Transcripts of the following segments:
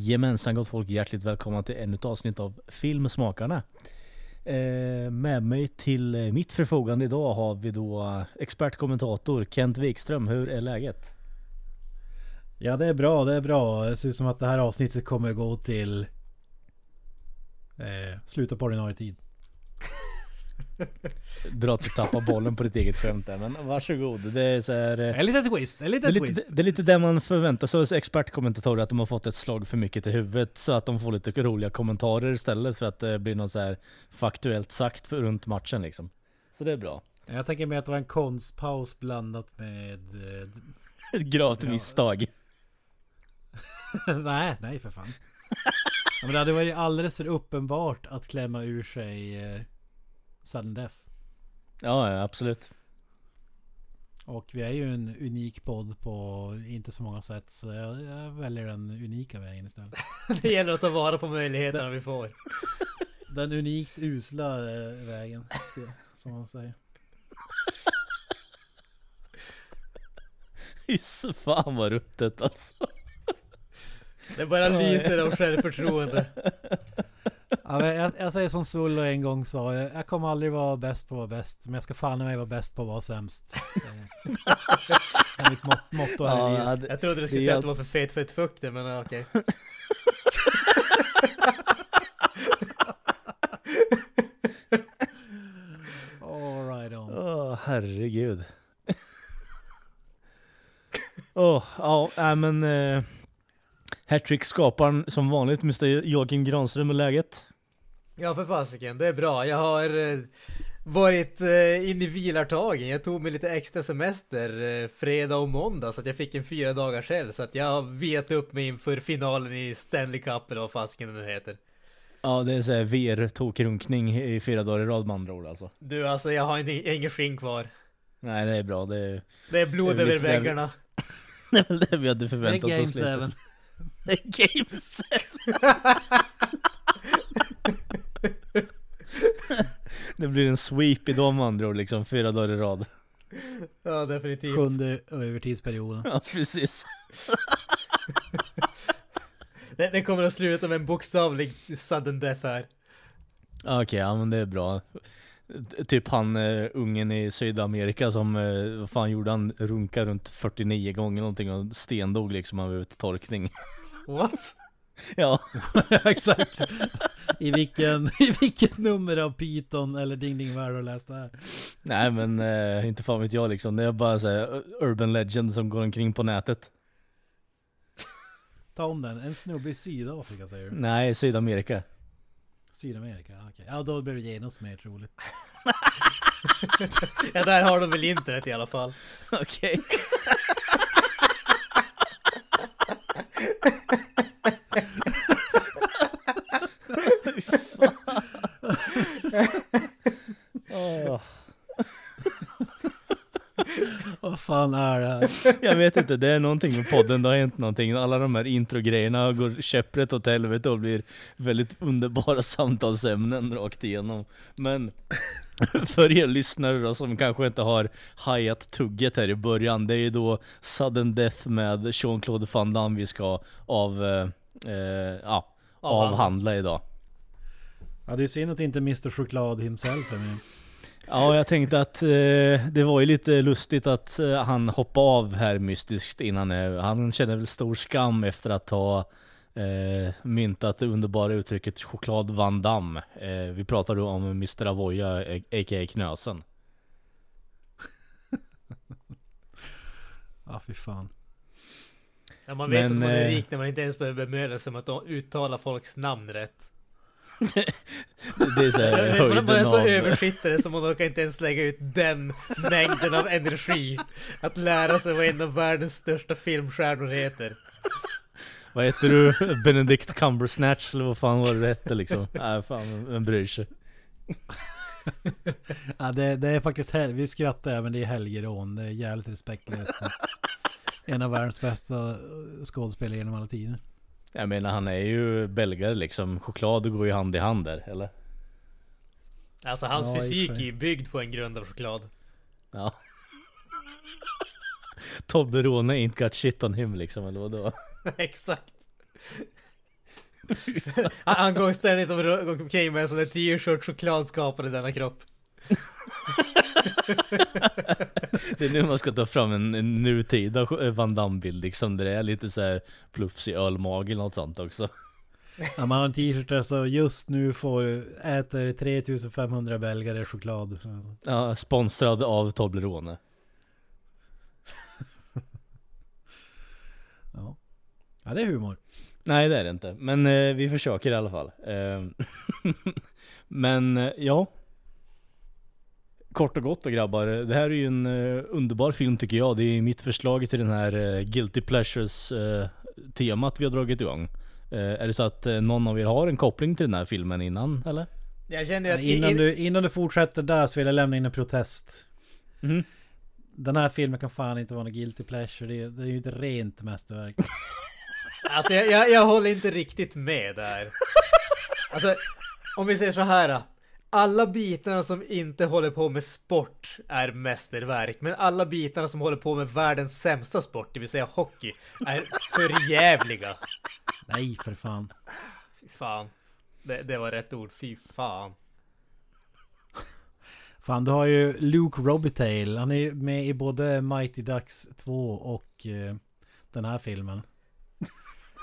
Jajamensan gott folk, hjärtligt välkomna till ännu ett avsnitt av Filmsmakarna. Eh, med mig till mitt förfogande idag har vi då eh, expertkommentator Kent Wikström. Hur är läget? Ja det är bra, det är bra. Det ser ut som att det här avsnittet kommer gå till eh, slutet på ordinarie tid. Bra att du tappar bollen på ditt eget skämt där, men varsågod. Det är så här, eh, En liten twist, en det liten är, twist. lite, det är lite det man förväntar sig hos expertkommentatorer, att de har fått ett slag för mycket i huvudet så att de får lite roliga kommentarer istället för att det blir något så här faktuellt sagt runt matchen liksom. Så det är bra. Jag tänker mig att det var en konstpaus blandat med... Eh, Ett gravt Ja. misstag. nej, nej för fan. Men det hade varit alldeles för uppenbart att klämma ur sig eh, sudden death. Ja, ja absolut. Och vi är ju en unik podd på inte så många sätt. Så jag, jag väljer den unika vägen istället. Det gäller att ta vara på möjligheterna vi får. Den unikt usla eh, vägen. Som man säger. Just fan vad ruttet alltså. Det bara lyser av självförtroende. Ja, men jag, jag säger som Sullo en gång sa. Jag, kommer aldrig vara bäst på att vara bäst. Men jag ska fan i mig vara bäst på att vara sämst. Eh, Det är mitt mot, motto här i livet. Jag trodde du skulle Det är säga att du var för fet för ett fukte, men ja, okej. All right on. Åh herregud. Åh, ja, nej men... Uh, Hattrick-skaparen som vanligt, Mr Joakim Granström, är läget? Ja, för fasiken. Det är bra. Jag har eh, varit eh, inne i vilartagen. Jag tog mig lite extra semester eh, fredag och måndag så att jag fick en fyra dagars helg. Så att jag har vilat upp mig inför finalen i Stanley Cup eller vad fasiken den heter. Ja, det är såhär VR-tokrunkning i fyra dagar i rad med andra ord alltså. Du, alltså jag har inte, ingen skinn kvar. Nej, det är bra. Det är, Det är blod Det är över väggarna. det är väl det vi hade förväntat Game oss lite. 7. Det är Game 7. det blir en sweep idag med andra ord liksom, fyra dagar i rad. Ja, definitivt. Sjunde övertidsperioden. Ja, precis. Det, det kommer att sluta med en bokstavlig sudden death här. Okej, ja men det är bra. Typ han uh, ungen i Sydamerika som, uh, vad fan gjorde han? Runka runt 49 gånger någonting och stendog liksom av uttorkning. What? ja, Exakt. I vilken, I vilket nummer av Python eller Ding Ding Värld har du läst det här? nej men uh, inte fan vet jag liksom. Det är bara såhär urban legend som går omkring på nätet. Ta om den. En snubbe i Sydafrika säger du? Nej, Sydamerika. Sydamerika, okej. Ja då blir det genast mer troligt. Ja, där har de väl internet i alla fall. Okej. Vad fan är det här? Jag vet inte, det är någonting med podden, det har hänt någonting. Alla de här introgrejerna går käpprätt åt helvete och blir väldigt underbara samtalsämnen rakt igenom. Men för er lyssnare då som kanske inte har hajat tugget här i början, det är ju då Sudden Death med Jean-Claude Van Damme vi ska av, eh, eh, eh, ja, Avhandla. avhandla idag. Ja det är synd att inte Mr Choklad himself är med. Ja, jag tänkte att eh, det var ju lite lustigt att eh, han hoppade av här mystiskt innan. Eh, han känner väl stor skam efter att ha eh, myntat det underbara uttrycket choklad Van Damme. Eh, vi pratar då om Mr Avoya, eh, a.k.a. Knösen. Ja fy fan. Ja, man vet Men, att man är eh, rik när man inte ens behöver bemöda sig om att uttala folks namn rätt. Det är så här, man, man är höjden så av... översittare så man orkar inte ens lägga ut den mängden av energi. Att lära sig vad en av världens största filmstjärnor heter. Vad heter du? Benedict Cumbersnatch eller vad fan var det du hette liksom? Nej fan, vem bryr sig? Ja, det, det är faktiskt hel- Vi skrattar även det är helgerån. Det är jävligt respektlöst. En av världens bästa skådespelare genom alla tider. Jag menar han är ju belgare liksom, choklad går ju hand i hand där, eller? Alltså hans Ja, fysik är ju byggd på en grund av choklad. Ja. Toblerone ain't got shit on him liksom, eller vadå? Exakt. han, han går ständigt om- omkring med en sån där t-shirt choklad skapad i denna kropp. Det är nu man ska ta fram en, en nutida Van Damme-bild liksom, där det är lite så här plufsig ölmage eller något sånt också. Ja, man har en t-shirt där så just nu får äter 3500 belgare choklad. Ja, sponsrad av Toblerone. Ja. ja, det är humor. Nej det är det inte, men eh, vi försöker i alla fall. Eh, men eh, ja. Kort och gott då grabbar, det här är ju en eh, underbar film tycker jag. Det är mitt förslag till den här eh, Guilty Pleasures eh, temat vi har dragit igång. Är det så att någon av er har en koppling till den här filmen innan eller? Jag känner ju att... Innan in- du, innan du fortsätter där så vill jag lämna in en protest. Mhm. Den här filmen kan fan inte vara någon guilty pleasure. Det är, det är ju ett rent mästerverk. Alltså jag, jag, jag håller inte riktigt med där. Alltså, om vi säger så här. Alla bitarna som inte håller på med sport är mästerverk. Men alla bitarna som håller på med världens sämsta sport, det vill säga hockey, är för jävliga. Nej för fan. Fy fan. Det, det var rätt ord, fy fan. Fan du har ju Luke Robitaille. Han är ju med i både Mighty Ducks 2 och eh, den här filmen.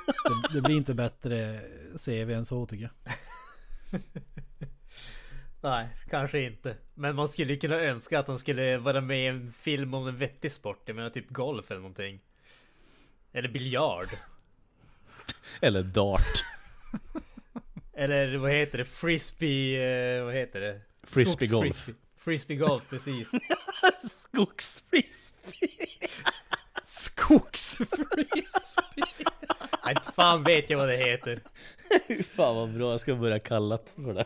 Det, det blir inte bättre CV än så tycker jag. Nej, kanske inte. Men man skulle kunna önska att han skulle vara med i en film om en vettig sport. Jag menar typ golf eller någonting. Eller biljard. Eller Dart. Eller vad heter det? Frisbee... Eh, vad heter det? Frisbee golf. Frisbee golf, precis. Skogsfrisbee. Skogsfrisbee! Nej, fan vet jag vad det heter. Fan vad bra, jag ska börja kalla det för det.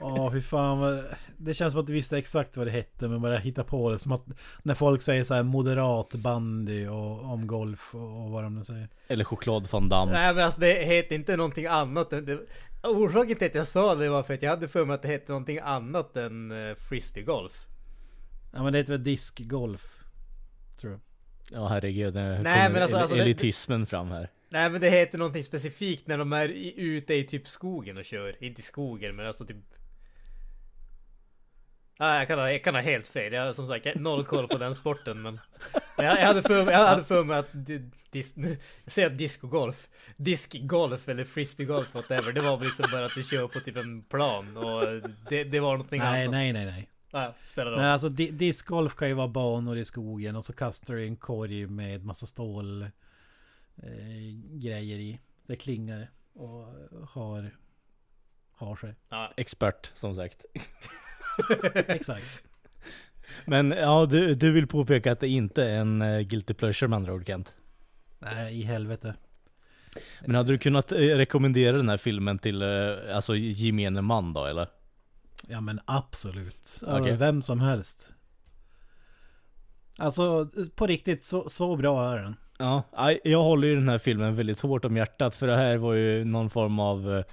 Ja fy fan. Det känns som att du visste exakt vad det hette men bara hitta på det. Som att när folk säger så här moderat bandy och om golf och, vad de nu säger. Eller choklad van Damme. Nej men alltså det heter inte någonting annat än... Det, orsaken till att jag sa det var för att jag hade för mig att det hette någonting annat än uh, frisbee golf. Ja men det heter väl diskgolf. Tror jag. Ja herregud, nu Nej, kommer alltså- el- alltså det- elitismen fram här. Nej men det heter någonting specifikt när de är i, ute i typ skogen och kör. Inte i skogen men alltså typ... Nej jag kan ha, jag kan ha helt fel. Jag har som sagt jag noll koll på den sporten men... jag, jag, hade för, mig- jag hade för mig att... di- Dis, nu säger jag discogolf. Diskgolf eller frisbeegolf whatever. Det var liksom bara att du kör på typ en plan och det, det var någonting Nej annat. nej nej nej. Spelar Nej alltså di discgolf kan ju vara banor i skogen och så kastar du en korg med massa stål eh, grejer i. Det klingar och har har sig. Ja, Expert som sagt. Exakt. Men ja, du, du vill påpeka att det inte är en uh, guilty pleasure med andra ord Kent. Nej i helvete. Men hade du kunnat eh, rekommendera den här filmen till eh, alltså gemene man då eller? Ja men absolut. Okej. Vem som helst. Alltså på riktigt så, så bra är den. Ja, jag håller ju den här filmen väldigt hårt om hjärtat för det här var ju någon form av eh,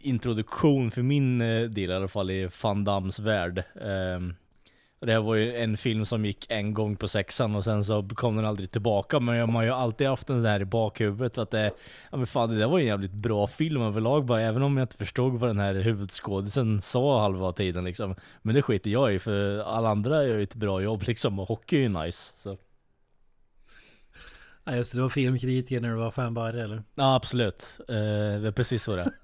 introduktion för min eh, del i alla fall i Van Dams värld. Ehm, det här var ju en film som gick en gång på sexan och sen så kom den aldrig tillbaka. Men man har ju alltid haft den där i bakhuvudet att det, ja men fan det där var en jävligt bra film överlag bara. Även om jag inte förstod vad den här huvudskådisen sa halva tiden liksom. Men det skiter jag i för alla andra gör ju ett bra jobb liksom och hockey är ju nice. Så. Ja just det, du var filmkritiker när du var fan barre eller? Ja absolut, eh, det är precis så det.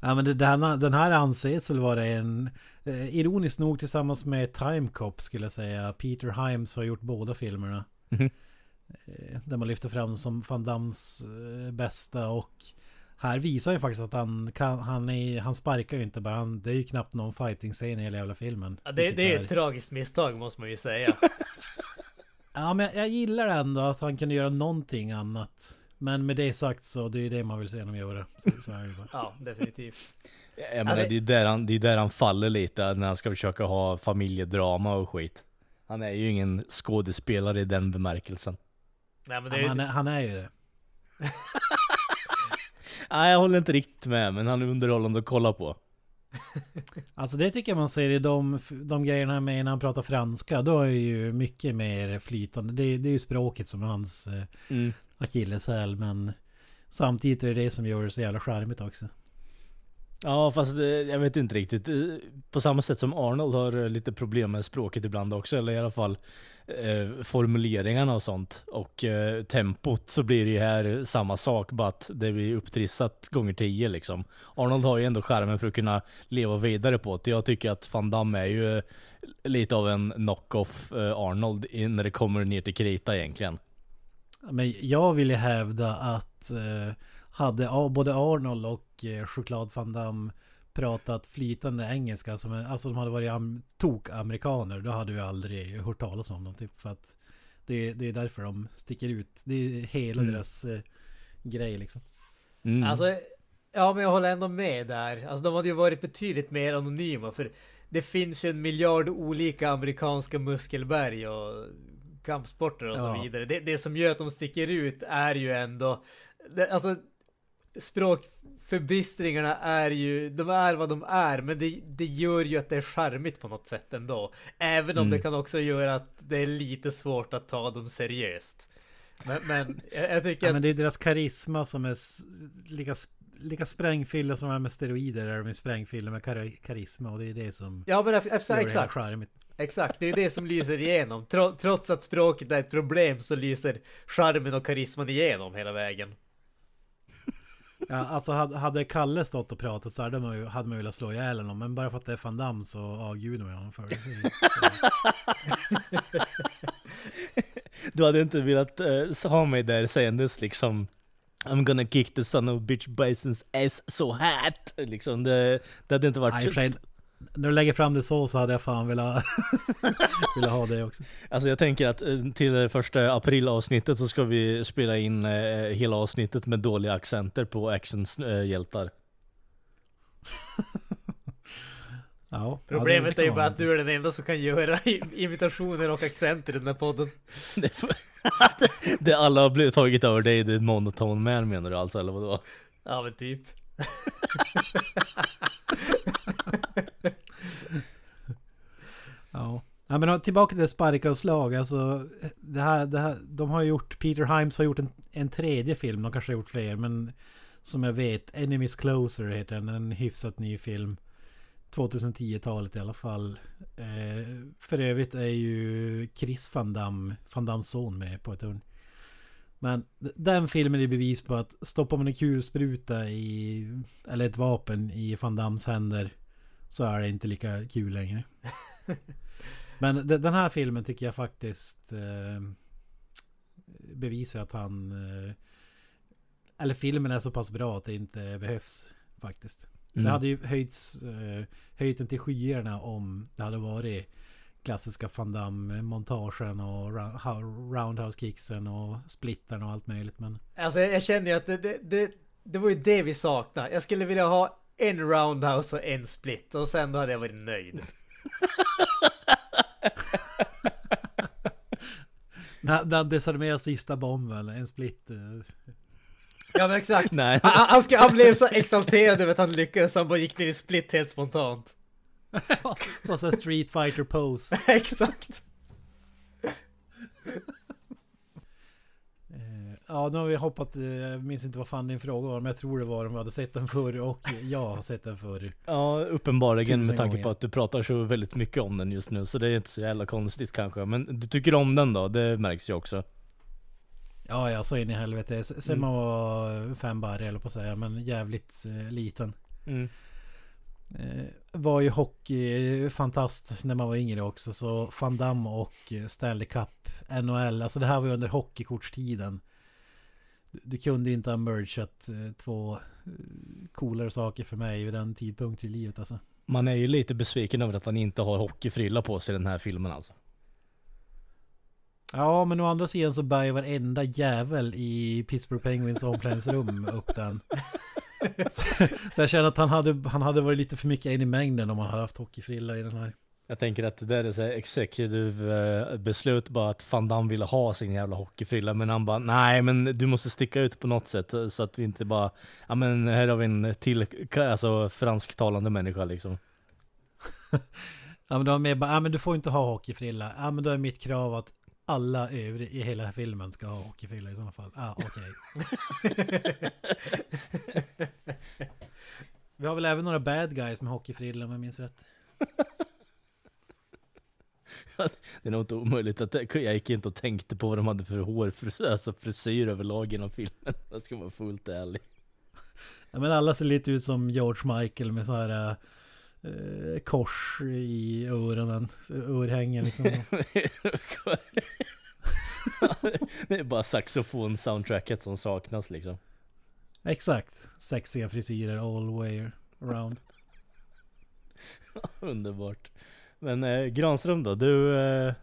Ja men det, den, den här anses väl vara en eh, Ironiskt nog tillsammans med Time Cop skulle jag säga Peter Himes har gjort båda filmerna Mhm. eh, Där man lyfter fram som Van Dams eh, bästa och Här visar ju faktiskt att han kan, han, är, han sparkar ju inte bara han, Det är ju knappt någon fighting scen i hela jävla filmen Ja, det, det är ett tragiskt misstag måste man ju säga. Ja, men jag, jag gillar ändå att han kunde göra någonting annat. Men med det sagt så det är det man vill se honom göra. Så, så är det bara. Ja, definitivt. Jag menar, Alltså- det, är där han, det är där han faller lite när han ska försöka ha familjedrama och skit. Han är ju ingen skådespelare i den bemärkelsen. Nej, men det, men han, är, han är ju det. Nej, jag håller inte riktigt med, men han är underhållande att kolla på. Alltså det tycker jag man ser i de, de grejerna med när han pratar franska. Då är ju mycket mer flytande. Det, det är ju språket som är hans eh, Mm. akilleshäl. Men samtidigt är det det som gör det så jävla charmigt också. Ja, fast det, jag vet inte riktigt. På samma sätt som Arnold har eh, lite problem med språket ibland också, eller i alla fall eh, formuleringarna och sånt. Och eh, tempot så blir det ju här samma sak, bara att det blir upptrissat gånger tio liksom. Arnold har ju ändå skärmen för att kunna leva vidare på det. Jag tycker att Van Damme är ju eh, lite av en knock-off eh, Arnold i- när det kommer ner till krita egentligen. Men jag vill ju hävda att eh, hade både Arnold och eh, Choklad Van Damme pratat flytande engelska, som, alltså de hade varit am- tok-amerikaner, då hade vi aldrig hört talas om dem. Typ, för att det, det är därför de sticker ut. Det är hela Mm. deras eh, grej liksom. Mm. Alltså, ja men jag håller ändå med där. Alltså de hade ju varit betydligt mer anonyma för det finns ju en miljard olika amerikanska muskelberg och kampsporter och så Ja. vidare. Det, det som gör att de sticker ut är ju ändå, det, alltså språkförbistringarna är ju, de är vad de är, men det, det gör ju att det är charmigt på något sätt ändå. Även om Mm. det kan också göra att det är lite svårt att ta dem seriöst. Men, men jag, jag tycker Ja, att... men det är deras karisma som är lika, lika sprängfyllda som är med steroider är de sprängfyllda med kar karisma och det är det som Ja men exakt. charmigt. Exakt, det är det som lyser igenom. Tro, trots att språket är ett problem så lyser charmen och karisman igenom hela vägen. Ja, alltså hade, hade Kalle stått och pratat så hade man, ju, hade man velat slå ihjäl honom. Men bara för att det är Van Damme så avgudar man honom för det. Du hade inte velat uh, ha mig där sägandes liksom I'm gonna kick the son of bitch Bisons ass so hat! Liksom det, det hade inte varit... Nej, för när du lägger fram det så så hade jag fan velat, velat ha det också. Alltså jag tänker att eh, till det första aprilavsnittet så ska vi spela in eh, hela avsnittet med dåliga accenter på actionhjältar. Ja, Problemet ja, är ju bara att du är den enda som kan göra imitationer och accenter i den här podden. det, det alla har blivit tagit över dig, det är monotone man menar du alltså eller vadå? Ja men typ. Ja. ja men tillbaka till sparkar och slag. Alltså, det här, det här, de har gjort, Peter Himes har gjort en, en tredje film. De kanske har gjort fler. Men som jag vet, Enemies Closer heter den. En hyfsat ny film. 2010-talet i alla fall. Eh, för övrigt är ju Chris van Damme, van Dammes son med på ett hörn. Men den filmen är bevis på att stoppar man en kulspruta i, eller ett vapen i van Dammes händer så är det inte lika kul längre. Men de- den här filmen tycker jag faktiskt eh, bevisar att han... Eh, eller filmen är så pass bra att det inte behövs faktiskt. Mm. Det hade ju höjts, eh, höjt den till skyarna om det hade varit klassiska Van Damme-montagen och roundhouse-kicksen och splittern och allt möjligt. Men Alltså jag, jag känner ju att det, det, det, det var ju det vi saknade. Jag skulle vilja ha en roundhouse och en split och sen då hade jag varit nöjd. när när han desarmerar sista bomben, en split. Eh, Ja men exakt. Nej. Han, han, ska, han blev så exalterad över att han lyckades så han bara gick ner i split helt spontant. så så Street Fighter pose. exakt. Eh, Ja, nu har vi hoppat, eh, jag minns inte vad fan din fråga var, men jag tror det var om vi hade sett den förr och jag har sett den förr. Ja, uppenbarligen med tanke på att du pratar så väldigt mycket om den just nu, så det är inte så jävla konstigt kanske. Men du tycker om den då, det märks ju också. Ja, ja, så in i helvete. Sen Mm. man var fem barre eller på att säga, men jävligt eh, liten. Mm. Eh, var ju hockey fantast när man var yngre också. Så Van Damme och eh, Stanley Cup, NHL. Alltså det här var ju under hockeykortstiden. Du, kunde inte ha mergat eh, två eh, coolare saker för mig vid den tidpunkten i livet alltså. Man är ju lite besviken över att han inte har hockeyfrilla på sig i den här filmen alltså. Ja, men å andra sidan så bär ju varenda jävel i Pittsburgh Penguins omklädningsrum upp den. Så, så jag känner att han hade, han hade varit lite för mycket in i mängden om han hade haft hockeyfrilla i den här. Jag tänker att det där är så här executive eh, beslut bara att Van Damme ville ha sin jävla hockeyfrilla men han bara nej men du måste sticka ut på något sätt eh, så att vi inte bara ja men här har vi en till alltså fransktalande människa liksom. Ja men de var med bara, ja men du får inte ha hockeyfrilla. Ja men då är mitt krav att alla övriga i hela filmen ska ha hockeyfrilla i sådana fall. Ja okej. Vi har väl även några bad guys med hockeyfrilla om jag minns rätt. Det är nog inte omöjligt att jag gick inte och tänkte på vad de hade för hårfrisyr, alltså frisyr överlag genom filmen. Jag ska vara fullt ärlig. Ja men alla ser lite ut som George Michael med så här eh, kors i öronen. Örhängen liksom. det är bara saxofon-soundtracket som saknas liksom. Exakt. Sexiga frisyrer all way around. Underbart. Men eh, Granström då, du... Eh,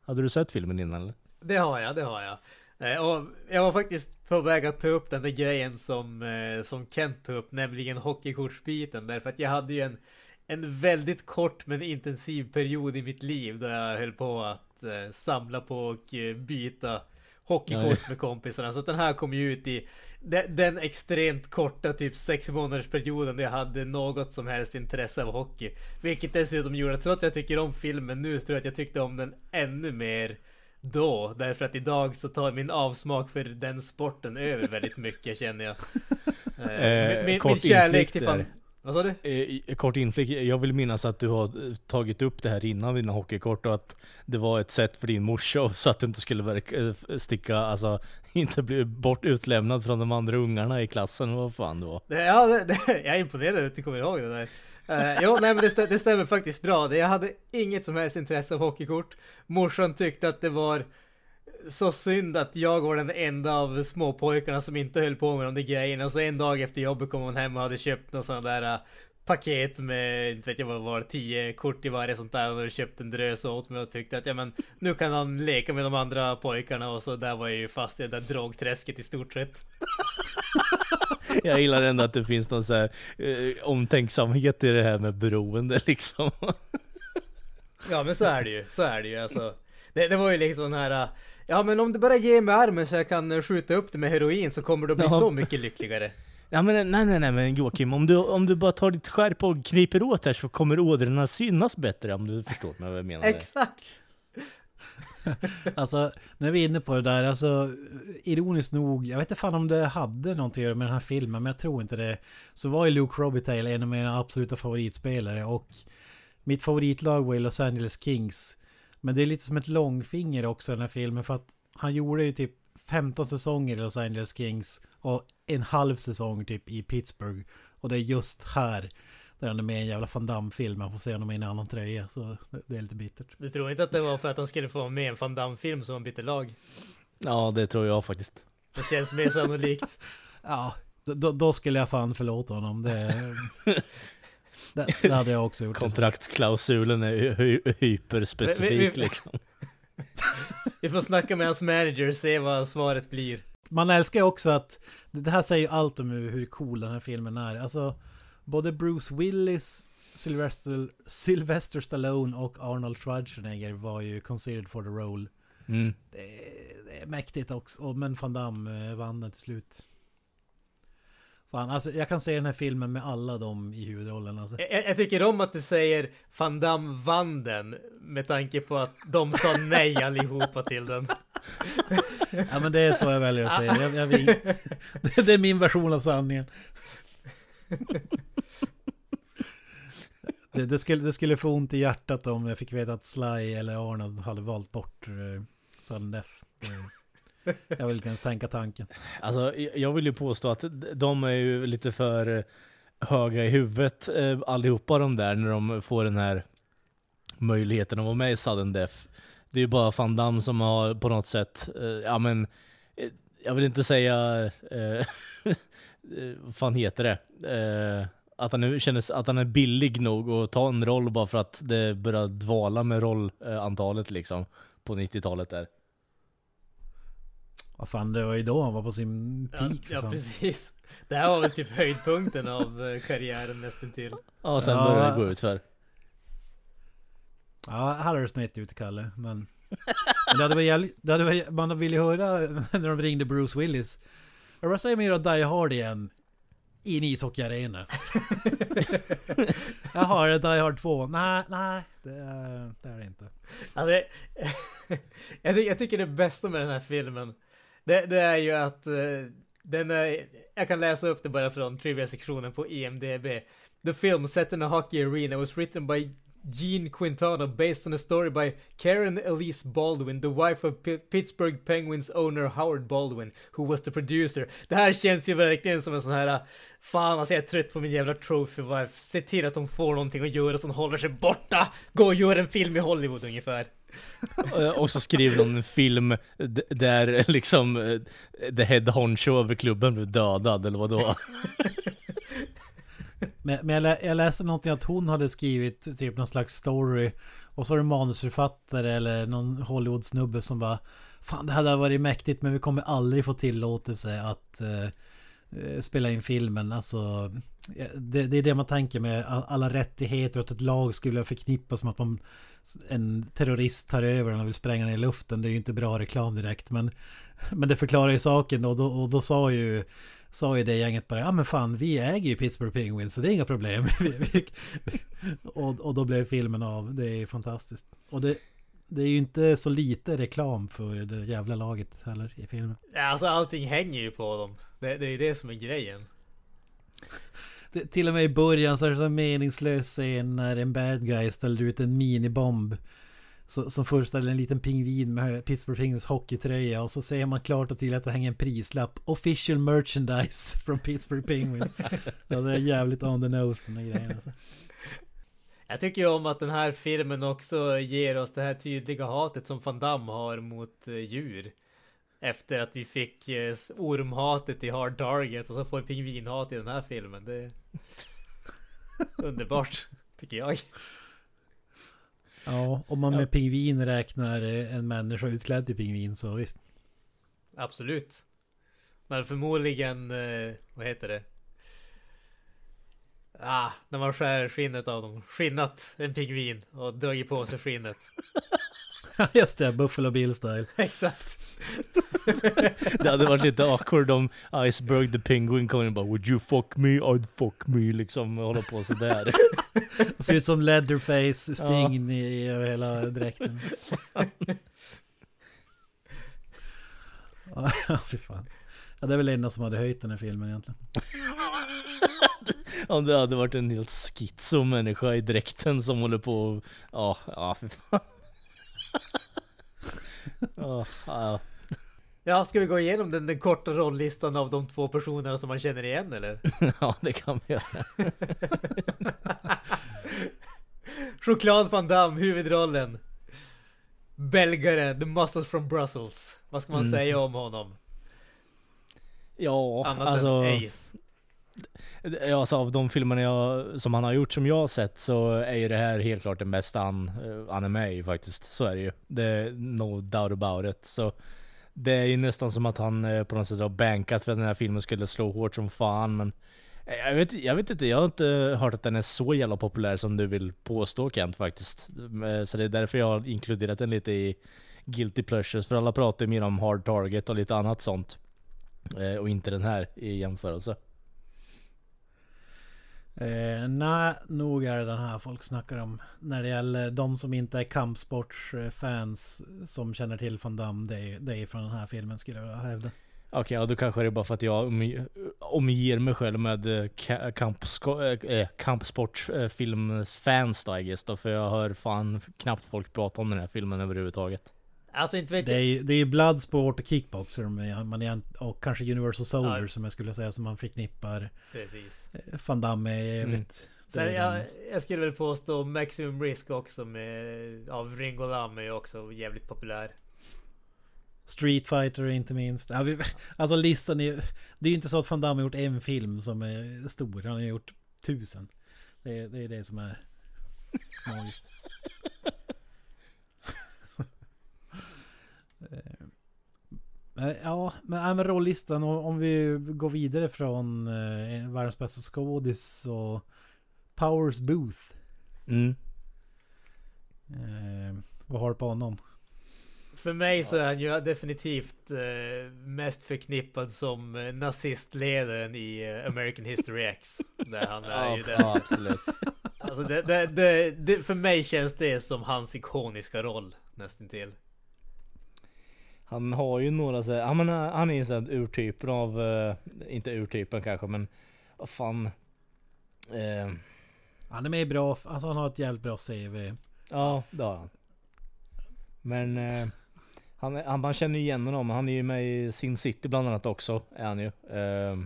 hade du sett filmen innan eller? Det har jag, det har jag. Eh, och jag var faktiskt på väg att ta upp den där grejen som, eh, som Kent tog upp, nämligen hockeykortsbiten. Därför att jag hade ju en, en väldigt kort men intensiv period i mitt liv då jag höll på att eh, samla på och eh, byta hockeykort med kompisarna. Så den här kom ju ut i den, den extremt korta typ sex månaders perioden där jag hade något som helst intresse av hockey. Vilket dessutom gjorde att trots att jag tycker om filmen nu så tror jag att jag tyckte om den ännu mer då. Därför att idag så tar min avsmak för den sporten över väldigt mycket känner jag. Eh, min, min, min kärlek inflikt till fan... Vad sa du? Eh, kort inflick, jag vill minnas att du har eh, tagit upp det här innan dina hockeykort och att det var ett sätt för din morsa så att du inte skulle verka, eh, sticka, alltså inte bli bort utlämnad från de andra ungarna i klassen, vad fan det var. Ja, det, det, jag är imponerad att du kommer ihåg det där. Uh, jo, nej men det, stä- det stämmer faktiskt bra. Det- Jag hade inget som helst intresse av hockeykort. Morsan tyckte att det var så synd att jag var den enda av småpojkarna som inte höll på med de där grejerna. Så en dag efter jobbet kom hon hem och hade köpt någon sån där uh, paket med, inte vet jag vad det var, 10 kort i varje sånt där. Och hade köpt en drös åt mig och tyckte att ja men nu kan han leka med de andra pojkarna. Och så där var jag ju fast i det där drogträsket i stort sett. Jag gillar ändå att det finns någon så här eh, omtänksamhet i det här med beroende liksom. Ja men så är det ju, så är det ju alltså. Det, det var ju liksom den här, ja men om du bara ger mig armen så jag kan eh, skjuta upp det med heroin så kommer du bli Ja. så mycket lyckligare. Ja men nej nej nej men Joakim, om du, om du bara tar ditt skärp och kniper åt här så kommer ådrorna synas bättre om du förstår vad jag menar. Exakt! Alltså, när vi är inne på det där, alltså ironiskt nog, jag vet inte fan om det hade någonting att göra med den här filmen, men jag tror inte det. Så var ju Luke Robitaille en av mina absoluta favoritspelare och mitt favoritlag var ju Los Angeles Kings. Men det är lite som ett långfinger också den här filmen för att han gjorde ju typ 15 säsonger i Los Angeles Kings och en halv säsong typ i Pittsburgh. Och det är just här där han är med i en jävla Van Damme-film, man får se honom i en annan tröja, så det är lite bittert. Du tror inte att det var för att han skulle få vara med i en Van Damme-film som han bytte lag? Ja det tror jag faktiskt. Det känns mer sannolikt. Ja, då, då skulle jag fan förlåta honom. Det, det, det hade jag också gjort. Kontraktsklausulen är hy- hy- hyperspecifik Vi- vi- vi- liksom. Vi får snacka med hans manager och se vad svaret blir. Man älskar ju också att det här säger ju allt om hur cool den här filmen är. Alltså, både Bruce Willis, Sylvester, Sylvester Stallone och Arnold Schwarzenegger var ju considered for the role. Mm. Det, det är mäktigt också, och- men Van Damme eh, vann den till slut. Fan, alltså jag kan se den här filmen med alla dem i huvudrollen alltså. Jag, jag- tycker om att du säger Van Damme vann den med tanke på att de sa nej allihopa till den. Ja men det är så jag väljer att säga. Jag, jag vill, det är min version av sanningen. Det, det, skulle, det skulle få ont i hjärtat om jag fick veta att Sly eller Arnold hade valt bort uh, Sudden Death. Det, jag vill inte ens tänka tanken. Alltså jag- vill ju påstå att de är ju lite för eh, höga i huvudet eh, allihopa de där när de får den här möjligheten att vara med i sudden death. Det är ju bara Van Damme som har på något sätt, eh, ja men, jag vill inte säga, eh, vad fan heter det? Eh, att han, nu känner, att han är billig nog att ta en roll bara för att det börjar dvala med rollantalet liksom på 90-talet där. Vad fan, det var ju då han var på sin Ja, peak ja fan. precis. Det här var väl typ höjdpunkten av eh, karriären nästan till. Ja, sen Ja. började det gå ut för. Ja, här har du snett ut Kalle, men... men det hade varit jävligt, det hade varit, man ville höra när de ringde Bruce Willis. Jag bara säger mer att Die Hard igen. I en ishockeyarena. jag har det Die Hard 2. Nej, nej. Det är det, är det inte. Alltså, jag, jag, ty- jag tycker det bästa med den här filmen, det, det är ju att uh, den är, jag kan läsa upp det bara från trivia-sektionen på IMDB. The film set in a hockey arena was written by Gene Quintana based on a story by Karen Elise Baldwin, the wife of P- Pittsburgh Penguins owner Howard Baldwin, who was the producer. Det här känns ju verkligen som en sån här, eh, fan alltså jag är trött på min jävla trophy wife. Se till att de får någonting att göra som håller sig borta. Gå och gör en film i Hollywood ungefär. Eh, och så skriver de en film där liksom eh, the head honcho över klubben blev dödad, eller vadå? Men, men jag, lä, jag läste någonting att hon hade skrivit typ någon slags story. Och så är det manusförfattare eller någon Hollywood-snubbe som bara Fan det hade varit mäktigt men vi kommer aldrig få tillåtelse att eh, Eh, spela in filmen. Alltså eh, det, det är det man tänker med alla rättigheter och att ett lag skulle förknippas med att man, en terrorist tar över den och vill spränga ner i luften. Det är ju inte bra reklam direkt men Men det förklarar ju saken och då, och då sa ju Sa ju det gänget bara, ja men fan vi äger ju Pittsburgh Penguins så det är inga problem. Och, och då blev filmen av, det är fantastiskt. Och det, det är ju inte så lite reklam för det jävla laget heller i filmen. Ja, Alltså allting hänger ju på dem. Det, det är ju det som är grejen. Det, till och med i början så är det så meningslös scen när en bad guy ställer ut en minibomb. Så, som föreställer en liten pingvin med Pittsburgh Penguins hockeytröja och så ser man klart och tydligt att det hänger en prislapp. Official merchandise från Pittsburgh Penguins. ja, det är jävligt on the nose den grejen alltså. Jag tycker ju om att den här filmen också ger oss det här tydliga hatet som Van Damme har mot eh, djur. Efter att vi fick eh, ormhatet i Hard Target och så får vi pingvinhat i den här filmen. Det är underbart, tycker jag. Ja, om man med pingvin räknar eh, en människa utklädd till pingvin så visst. Absolut. Men förmodligen, vad heter det? Ah, när man skär skinnet av dem. Skinnat en pingvin och dragit på sig skinnet. Just det, Buffalo Bill style. Exakt. Det hade varit lite awkward om Iceberg the Penguin kom in och bara Would you fuck me? I'd fuck me liksom och hålla på sådär. Ser ut som Leatherface Sting i över hela dräkten. Ja, fy fan. Ja, det är väl det enda som hade höjt den här filmen egentligen. Om det hade varit en helt schizo människa i dräkten som håller på och, Ja, ja för fan. Ja, ja. Ja, ska vi gå igenom den, den korta rolllistan av de två personerna som man känner igen eller? ja, det kan vi göra. Choklad Van Damme, huvudrollen. Belgare, The Muscles from Brussels. Vad ska man Mm. säga om honom? Ja, Annat alltså. än Ace. Ja, alltså av de filmerna jag, som han har gjort som jag har sett så är ju det här helt klart den bästa han, han eh, är med i faktiskt. Så är det ju. Det är no doubt about it. Så det är ju nästan som att han eh, på något sätt har bankat för att den här filmen skulle slå hårt som fan. Men eh, jag vet, jag vet inte, jag har inte hört att den är så jävla populär som du vill påstå Kent faktiskt. Så det är därför jag har inkluderat den lite i Guilty Pleasures. För alla pratar ju mer om Hard Target och lite annat sånt. Och inte den här i jämförelse. Eh, nej, nog är det den här folk snackar om. När det gäller de som inte är kampsportsfans som känner till Van Damme. Det är, det är från den här filmen skulle jag vilja hävda. Okej, ja, då kanske det är bara för att jag omger mig själv med eh, eh, eh, kampsportsfilmsfans då I guess då, för jag hör fan knappt folk prata om den här filmen överhuvudtaget. Alltså inte vet Det är jag. ju det är Bloodsport och Kickboxer man egent- och kanske Universal Soldier Ja. som jag skulle säga som man förknippar Precis. eh, Van Damme i Mm. övrigt. Det Sen, är jag, den- jag skulle väl påstå Maximum Risk också med, av Ringo Lam är också jävligt populär. Street Fighter inte minst. Ja, vi, alltså listan är Det är ju inte så att Van Damme har gjort en film som är stor. Han har gjort tusen. Det är det, är det som är magiskt. Eh, Men, ja, men, men rollistan om, vi går vidare från eh, världens bästa skådis och Powers Booth. Mm. Eh, vad har du på honom? För mig så är han ju definitivt eh, mest förknippad som eh, nazistledaren i eh, American History X. Där han är Ja, ju den. absolut. Alltså det, det, det, det, för mig känns det som hans ikoniska roll nästintill. Han har ju några så här, ja, men han han är ju sån här urtypen av, eh, inte urtypen kanske men vad fan. Eh, Han är med bra, alltså han har ett jävligt bra CV. ja det har han. Men eh, han, han, man känner ju igen honom, han är ju med i Sin City bland annat också, är han ju. Eh,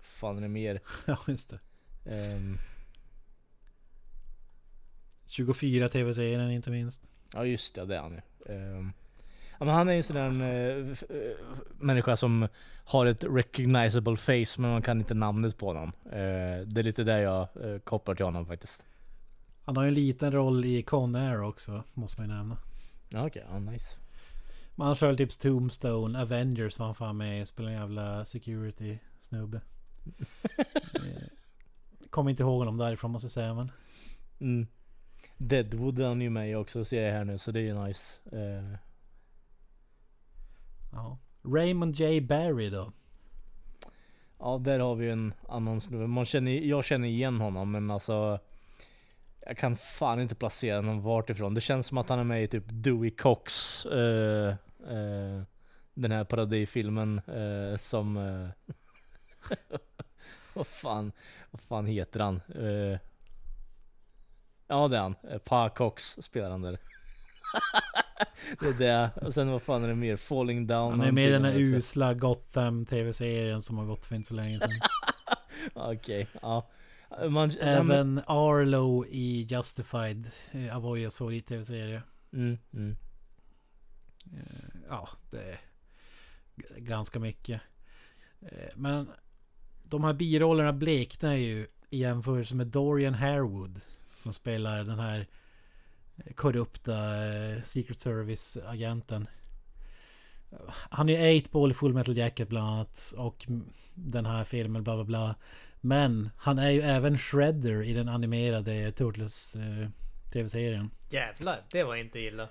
fan är det mer? Ja, just det. Eh, 24 tv-serien inte minst. ja just det, det är han ju. Eh, men han är ju en sån där eh, människa som har ett recognizable face men man kan inte namnet på honom. Eh, det är lite där jag eh, kopplar till honom faktiskt. Han har ju en liten roll i Con Air också, måste man ju nämna. Ja, Okej, ja nice. Men han kör typ Tombstone, Avengers var han fan med i, spelar en jävla security snubbe. Eh, Kommer inte ihåg honom därifrån måste jag säga men. Mm. Deadwood är han ju med i också ser jag här nu så det är ju nice. Eh, Ja. Raymond J. Barry då? ja där har vi en annan snubbe. Man känner, jag känner igen honom men alltså Jag kan fan inte placera honom vart ifrån. Det känns som att han är med i typ Dewey Cox eh, eh, Den här parodifilmen eh, som vad, fan, vad fan heter han? Ja det är han. Pa Cox spelar han där. det är det. Och sen vad fan är det mer? Falling down. Han är med i den här usla Gotham tv-serien som har gått för inte så länge sedan. Okej, ja. Man, Även Arlo i Justified, eh, Avoyas favorit-tv-serie. Mm, mm. Eh, Ja, det är ganska mycket. Eh, Men de här birollerna bleknar ju i jämförelse med Dorian Harewood. Som spelar den här korrupta eh, Secret Service-agenten. Han är 8-ball i Full Metal Jacket bland annat. Och den här filmen bla bla bla. Men han är ju även Shredder i den animerade Turtles eh, tv-serien. Jävlar, det var inte illa.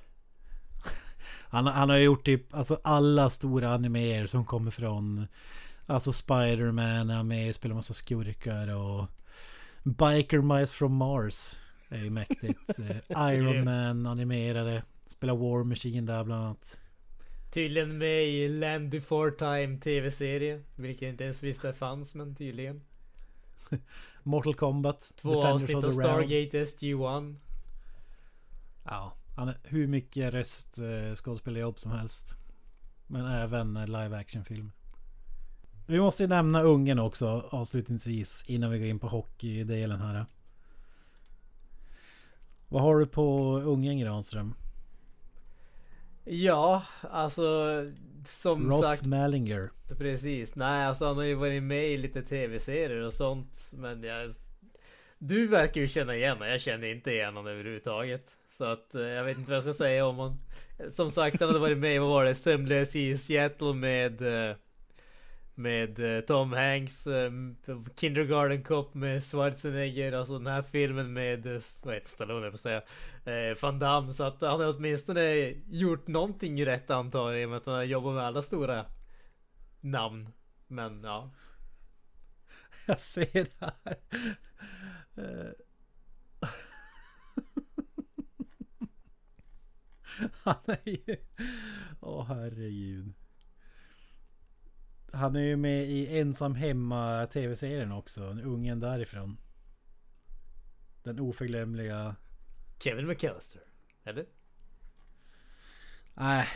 Han, han har gjort typ alltså alla stora animéer som kommer från Alltså Spider-Man är med, spelar massa skurkar och Biker Mice from Mars är ju mäktigt. Eh, Iron. Man animerade. Spelar War Machine där bland annat. Tydligen med i Land Before Time TV-serie. Vilket jag inte ens visste fanns, men tydligen. Mortal Kombat. Två Defenders avsnitt av. Stargate SG-1. Ja, han är hur mycket röst eh, som helst. Men även eh, live action film. Vi måste ju nämna Ungern också avslutningsvis innan vi går in på hockeydelen här. Vad har du på Ungern Granström? Ja, alltså som Ross sagt. Mallinger. Precis. Nej, alltså han har ju varit med i lite tv-serier och sånt. Men jag... Du verkar ju känna igen honom. Jag känner inte igen honom överhuvudtaget. Så att eh, jag vet inte vad jag ska säga om honom. Som sagt, han hade varit med i, vad var det? Sömnlös i Seattle med... eh, med eh, Tom Hanks. eh, Kindergarten Cop med Schwarzenegger. Och så den här filmen med... eh, Vad heter Stallone höll jag på att säga. Eh, Van Damme. Så att han har åtminstone gjort någonting rätt antar jag. I och med att han har jobbat med alla stora namn. Men ja. Jag ser det här. Eh. Han är ju... Åh herregud. Han är ju med i Ensam Hemma tv-serien också. Ungen därifrån. Den oförglömliga... Kevin McAllister. Eller? Nej.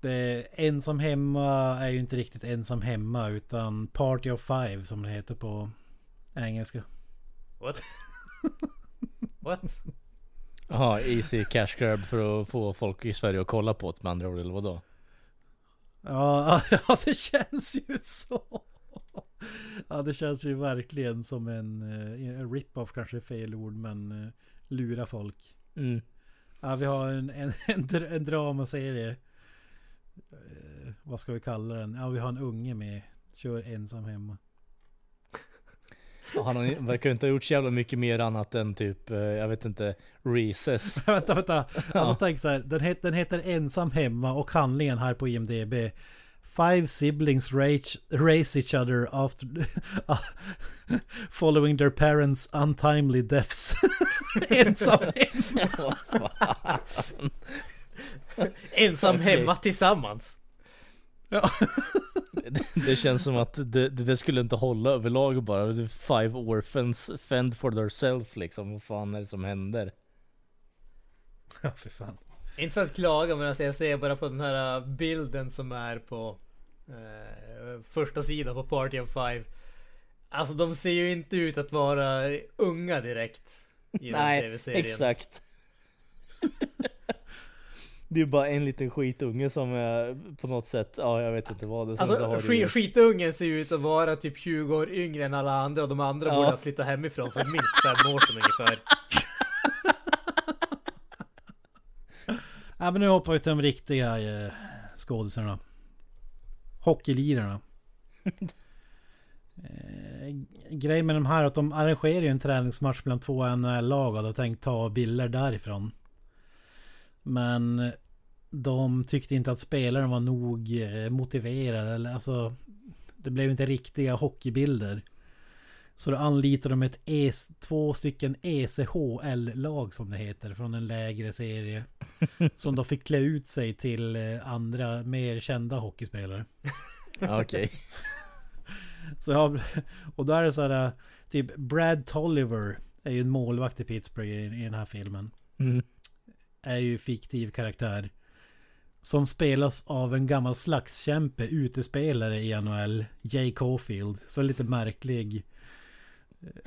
Det, ensam hemma är ju inte riktigt ensam hemma utan Party of Five som det heter på engelska. What? What? Jaha, easy cash grab för att få folk i Sverige att kolla på det med andra ord eller vadå? Ja, ja, det känns ju så. Ja, det känns ju verkligen som en, eh, en rip-off kanske är fel ord, men eh, lura folk. Mm. Ja, vi har en, en, en, en dramaserie. eh, vad ska vi kalla den? Ja, vi har en unge med. Kör ensam hemma. Han verkar inte ha gjort så jävla mycket mer annat än typ, eh, jag vet inte, Recess. vänta, vänta. Alltså tänk så här. Den, het, den heter Ensam hemma och handlingen här på IMDB. Five siblings rage, race each other after following their parents untimely deaths. Ensam hemma. Ensam hemma tillsammans. Ja. Det, det känns som att det, det skulle inte hålla överlag bara. Five orphans fend for themselves liksom. Vad fan är det som händer? ja, för fan. Inte för att klaga men alltså jag ser bara på den här uh, bilden som är på eh, första sidan på Party of Five. Alltså de ser ju inte ut att vara unga direkt. I den Nej, exakt. Det är bara en liten skitunge som är på något sätt, ja jag vet inte vad det så Alltså har ju- skitungen ser ju ut att vara typ 20 år yngre än alla andra och de andra Ja. borde ha flyttat hemifrån för minst fem år sedan ungefär. Ja, men nu hoppar vi till de riktiga eh, skådisarna. Hockeylirarna. eh, grejen med de här är att de arrangerar ju en träningsmatch mellan två NHL-lag och hade tänkt ta bilder därifrån. Men de tyckte inte att spelaren var nog eh, motiverade. Eller, alltså, det blev inte riktiga hockeybilder. Så då anlitade de ett e två stycken ECHL-lag som det heter från en lägre serie. Som då fick klä ut sig till eh, andra mer kända hockeyspelare. Okej. Så jag, och då är det så här, eh, typ Brad Tolliver är ju en målvakt i Pittsburgh i, i den här filmen. Mm. Är ju fiktiv karaktär. Som spelas av en gammal slagskämpe, utespelare i NHL, Jay Caulfield. Så lite märklig...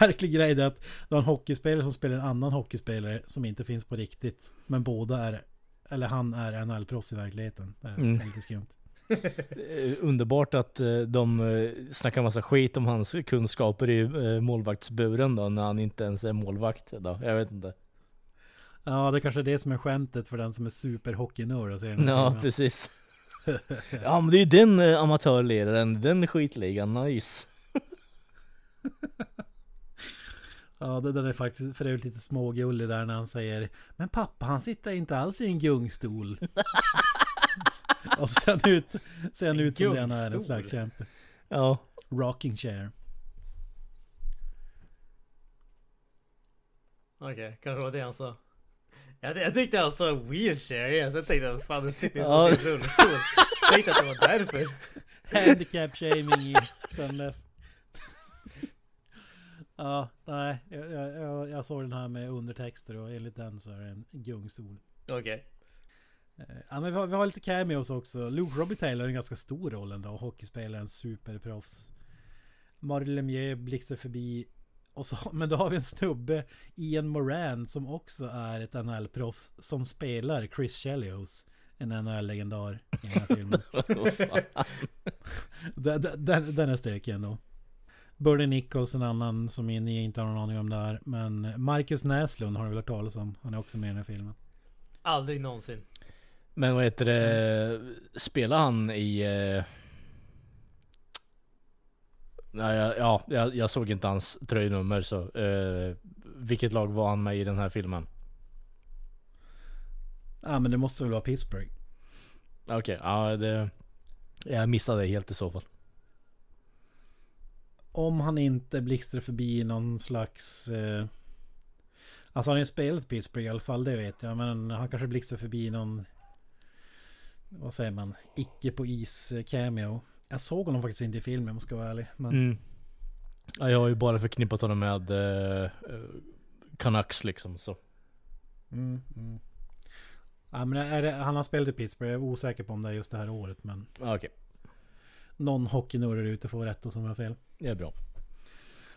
märklig grej är att du har en hockeyspelare som spelar en annan hockeyspelare som inte finns på riktigt. Men båda är... Eller han är NHL-proffs i verkligheten. Det är Mm. lite skumt. Eh, Underbart att eh, de eh, snackar massa skit om hans kunskaper i målvaktsburen då, när han inte ens är målvakt då. Jag vet inte. Ja, det kanske är det som är skämtet för den som är superhockeynörd och ser den Ja, filmen. precis. Ja men det är ju den eh, amatörledaren, den skitligan, nice. Ja, det där är faktiskt för övrigt lite smågullig där när han säger Men pappa han sitter inte alls i en gungstol. och så ser han ut, ser han ut som det han är, en Gungstol? slagskämpe. Ja. Rocking chair. Okej, kanske var det han sa. Jag, jag tyckte han sa wheelchair så jag tänkte att fan han sitter i en Ja. rullstol. Jag tänkte att det var därför. Handicap shaming i Sunlef. Ja, nej, jag, jag, jag, såg den här med undertexter och enligt den så är det en gungstol. Okej. Eh, Ja, men vi har, vi har lite cameos också. Luke Robitaille har en ganska stor roll ändå. Hockeyspelaren, superproffs. Marie Lemieux blixtrar förbi. Och så, men då har vi en snubbe, Ian Moran, som också är ett NHL-proffs. Som spelar Chris Chelios. En NHL-legendar i den här filmen. Den, den, den är stökig ändå. Bernie Nichols, en annan som ni inte har någon aning om det är. Men Marcus Näslund har du väl hört talas om. Han är också med i den här filmen. Aldrig någonsin. Men vad heter det, spelar han i... Eh... Nej, ja, ja jag, jag såg inte hans tröjnummer så. Eh, vilket lag var han med i den här filmen? Ja men det måste väl vara Pittsburgh. Okej, ja det... Jag missade det helt i så fall. Om han inte blixtrar förbi någon slags... Eh, alltså han har ju spelat Pittsburgh i alla fall, det vet jag. Men han kanske blixtrar förbi någon... Vad säger man? Icke på is eh, cameo. Jag såg honom faktiskt inte i filmen om jag ska vara ärlig. Men Mm. Ja, jag har ju bara förknippat honom med eh, eh, Canucks liksom så. Mm, mm. Ja, men det, han har spelat i Pittsburgh. Jag är osäker på om det är just det här året. Men Okej, någon hockeynörd där ute får rätt och som har fel. det är bra.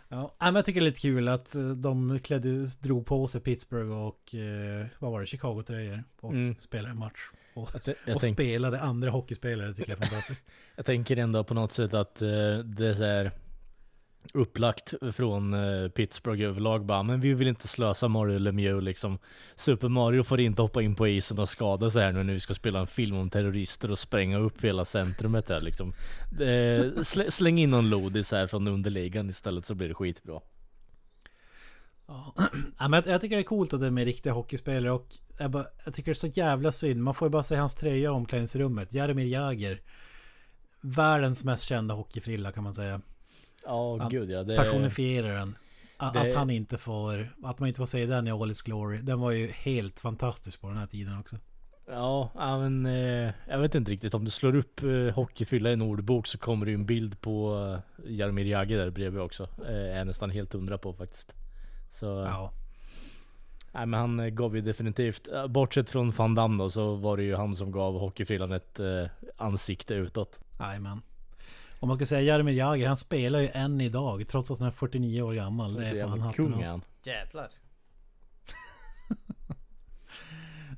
Ja, ja, men jag tycker det är lite kul att eh, de klädde, drog på sig Pittsburgh och eh, vad var det, Chicago-tröjor. Och Mm. spelade en match. Och, Jag, jag, och tänk, spelade andra hockeyspelare tycker jag är fantastiskt. jag tänker ändå på något sätt att eh, det är så här. upplagt från eh, Pittsburgh överlag bara, men vi vill inte slösa Mario Lemieux liksom. Super Mario får inte hoppa in på isen och skada sig här nu när vi ska spela en film om terrorister och spränga upp hela centrumet här liksom. Eh, slä, släng in någon lodis här från underligan istället så blir det skitbra. Ja, men jag, jag tycker det är coolt att det är med riktiga hockeyspelare och jag, bara, jag tycker det är så jävla synd. Man får ju bara se hans tröja i omklädningsrummet. Jaromir Jagr. Världens mest kända hockeyfrilla kan man säga. Ja, Han gud ja. Det, Personifierar den. Att, det- att han inte får... Att man inte får se den i All Is Glory. Den var ju helt fantastisk på den här tiden också. Ja, men eh, jag vet inte riktigt. Om du slår upp eh, hockeyfylla i en ordbok så kommer det ju en bild på eh, Jaromir Jagr där bredvid också. Eh, är jag nästan helt hundra på faktiskt. Så, Ja. Nej men han eh, gav ju definitivt, eh, bortsett från Van Damme då, så var det ju han som gav hockeyfrillan ett eh, ansikte utåt. Jajamän. Om man ska säga Jaromir Jagr, han spelar ju än idag trots att han är 49 år gammal. Det är fan jävla hatten kung är han. Jävlar.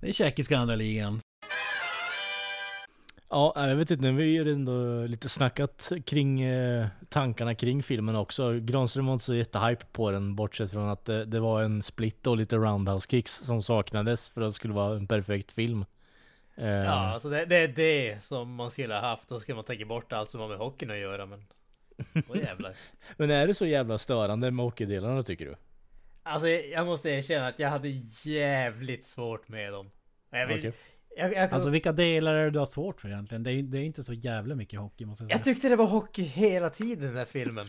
Det är tjeckiska andra ligan. Ja, jag vet inte, nu har vi ju ändå lite snackat kring eh, tankarna kring filmen också. Granström var inte så jättehype på den, bortsett från att det, det var en split och lite roundhouse kicks som saknades för att det skulle vara en perfekt film. Eh, Ja, alltså det, det är det som man skulle ha haft. Då ska man ta bort allt som har med hockeyn att göra. Men... Åh jävlar. Men är det så jävla störande med hockeydelarna tycker du? Alltså jag måste erkänna att jag hade jävligt svårt med dem. Jag, vill, Okej. Jag, jag, kan, Alltså vilka delar är det du har svårt för egentligen? Det är, det är inte så jävla mycket hockey måste jag säga. jag tyckte det var hockey hela tiden i den här filmen.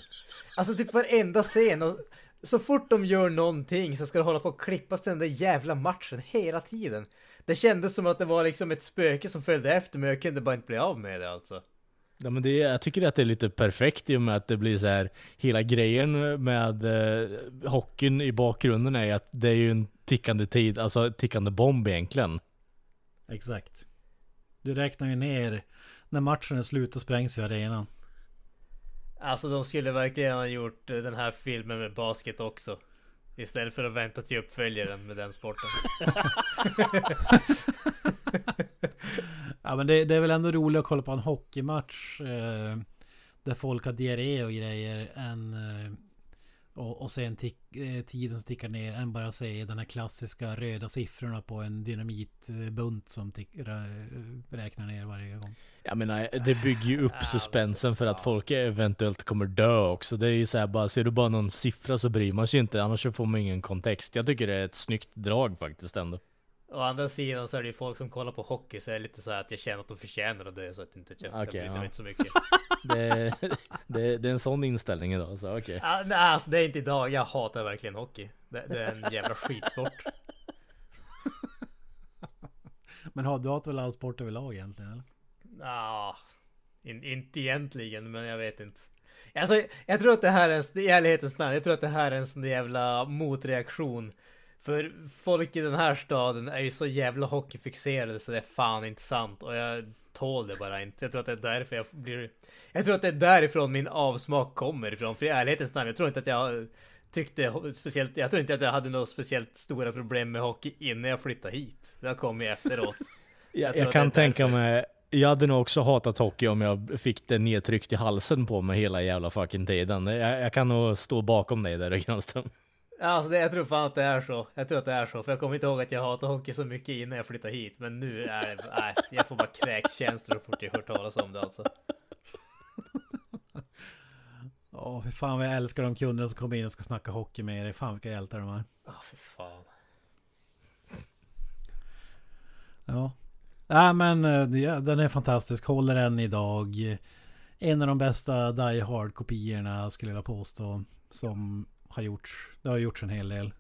Alltså typ varenda scen. Och så fort de gör någonting så ska det hålla på att klippas den där jävla matchen hela tiden. Det kändes som att det var liksom ett spöke som följde efter mig och jag kunde bara inte bli av med det alltså. Ja, men det, jag tycker att det är lite perfekt i och med att det blir så här hela grejen med eh, hockeyn i bakgrunden är att det är ju en tickande tid, alltså tickande bomb egentligen. Exakt. Du räknar ju ner när matchen är slut och sprängs ju arenan. Alltså de skulle verkligen ha gjort eh, den här filmen med basket också. Istället för att vänta till uppföljaren med den sporten. Ja men det, det är väl ändå roligt att kolla på en hockeymatch eh, Där folk har diarré och grejer än eh, och, och sen tick, eh, tiden som tickar ner än bara se den här klassiska röda siffrorna på en dynamitbunt som tick, rä, räknar ner varje gång. Jag menar, det bygger ju upp Ja, suspensen för att folk eventuellt kommer dö också. Det är ju såhär bara, ser du bara någon siffra så bryr man sig inte, annars så får man ingen kontext. Jag tycker det är ett snyggt drag faktiskt ändå. Å andra sidan så är det ju folk som kollar på hockey så är det lite så här att jag känner att de förtjänar det så att jag inte jag bryr mig ja. inte så mycket. Det, det, det är en sån inställning idag, så okej. ah, nej, alltså det är inte idag, jag hatar verkligen hockey. Det, det är en jävla skitsport. Men har du hatar väl all sport överlag egentligen eller? Ah, in, inte egentligen, men jag vet inte. Alltså, jag tror att det här är en, i ärlighetens namn, jag tror att det här är en sån jävla motreaktion. För folk i den här staden är ju så jävla hockeyfixerade så det är fan inte sant. Och jag tål det bara inte. Jag tror att det är därför jag blir... Jag tror att det är därifrån min avsmak kommer ifrån. För i ärlighetens namn, jag tror inte att jag tyckte speciellt... Jag tror inte att jag hade några speciellt stora problem med hockey innan jag flyttade hit. Det kom ju efteråt. Jag, Jag kan tänka mig, jag hade nog också hatat hockey om jag fick det nedtryckt i halsen på mig hela jävla fucking tiden. Jag, jag kan nog stå bakom dig där Granström. Alltså det, jag tror fan att det är så. Jag tror att det är så. För jag kommer inte ihåg att jag hatade hockey så mycket innan jag flyttade hit. Men nu är det... Nej, jag får bara kräkskänslor så fort jag hör talas om det alltså. Ja, för fan vad jag älskar de kunderna som kommer in och ska snacka hockey med dig. Fan vilka hjältar de är. Ja, för fan. Ja. Nej men eh, den är fantastisk. Håller än idag. En av de bästa Die Hard kopiorna skulle jag vilja påstå. Som har gjorts. Det har gjorts en hel del.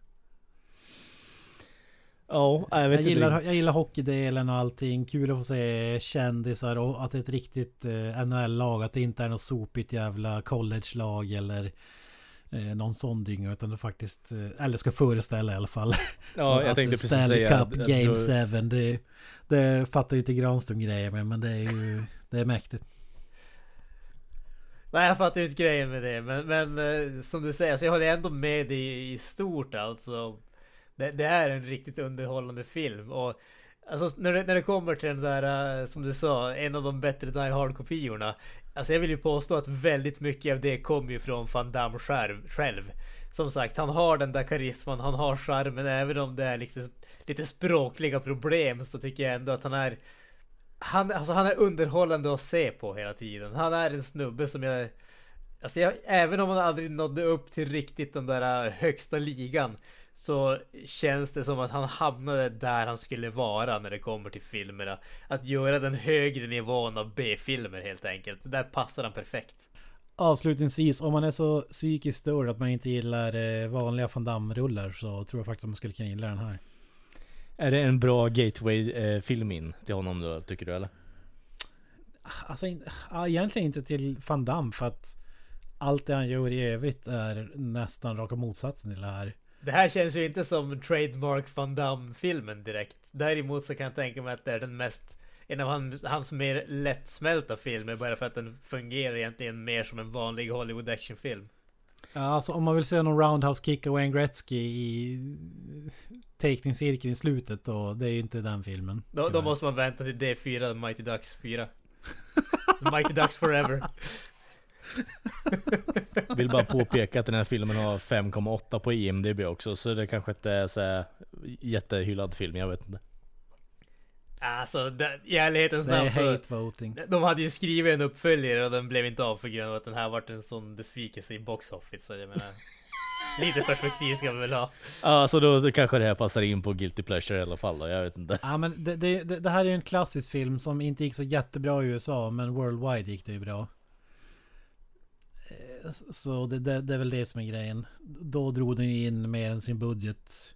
Ja, jag vet Jag gillar, inte. jag gillar hockeydelen och allting. Kul att få se kändisar och att det är ett riktigt eh, NHL-lag. Att det inte är något sopigt jävla college-lag eller eh, någon sån dynga. Utan det faktiskt, eh, eller ska föreställa i alla fall. Ja, jag tänkte precis Stanley säga Cup att- att Game du- 7. Det, det fattar ju inte Granström grejer med. Men det är ju det är mäktigt. Nej, jag fattar ju inte grejen med det. Men, men eh, som du säger, så jag håller ändå med dig i stort alltså. Det, det är en riktigt underhållande film. Och Alltså när det, när det kommer till den där, eh, som du sa, en av de bättre Die Hard-kopiorna. Alltså jag vill ju påstå att väldigt mycket av det kommer ju från Van Damme själv. själv. Som sagt, han har den där karisman, han har charmen, även om det är liksom lite språkliga problem så tycker jag ändå att han är han, alltså han är underhållande att se på hela tiden. Han är en snubbe som jag Alltså jag, även om han aldrig nådde upp till riktigt den där äh, högsta ligan så känns det som att han hamnade där han skulle vara när det kommer till filmerna. Att göra den högre nivån av B-filmer helt enkelt. Där passar han perfekt. Avslutningsvis, om man är så psykiskt störd att man inte gillar eh, vanliga Van Damme-rullar så tror jag faktiskt att man skulle kunna gilla den här. Är det en bra gateway-film in till honom då, tycker du eller? Alltså, egentligen inte till Van Damme för att allt det han gör i övrigt är nästan raka motsatsen till det här. Det här känns ju inte som Trademark Van Damme-filmen direkt. Däremot så kan jag tänka mig att det är den mest en av han, hans mer lättsmälta filmer bara för att den fungerar egentligen mer som en vanlig Hollywood actionfilm. Ja, alltså om man vill se någon roundhouse kick av Wayne Gretzky i teckningscirkeln i slutet då, det är ju inte den filmen. Då, då måste man vänta till D4, Mighty Ducks 4. Mighty Ducks Forever. Vill bara påpeka att den här filmen har 5,8 på IMDB också, så det kanske inte är så här jättehyllad film, jag vet inte. Alltså, det, i ärlighetens namn så... hate voting. De hade ju skrivit en uppföljare och den blev inte av för grund av att den här vart en sån besvikelse i box office. Så jag menar... lite perspektiv ska vi väl ha. Ja, så då, då kanske det här passar in på Guilty Pleasure i alla fall då, jag vet inte. Ja men det, det, det det här är ju en klassisk film som inte gick så jättebra i USA men worldwide gick det ju bra. Eh, Så det, det, det är väl det som är grejen. Då drog den ju in mer än sin budget.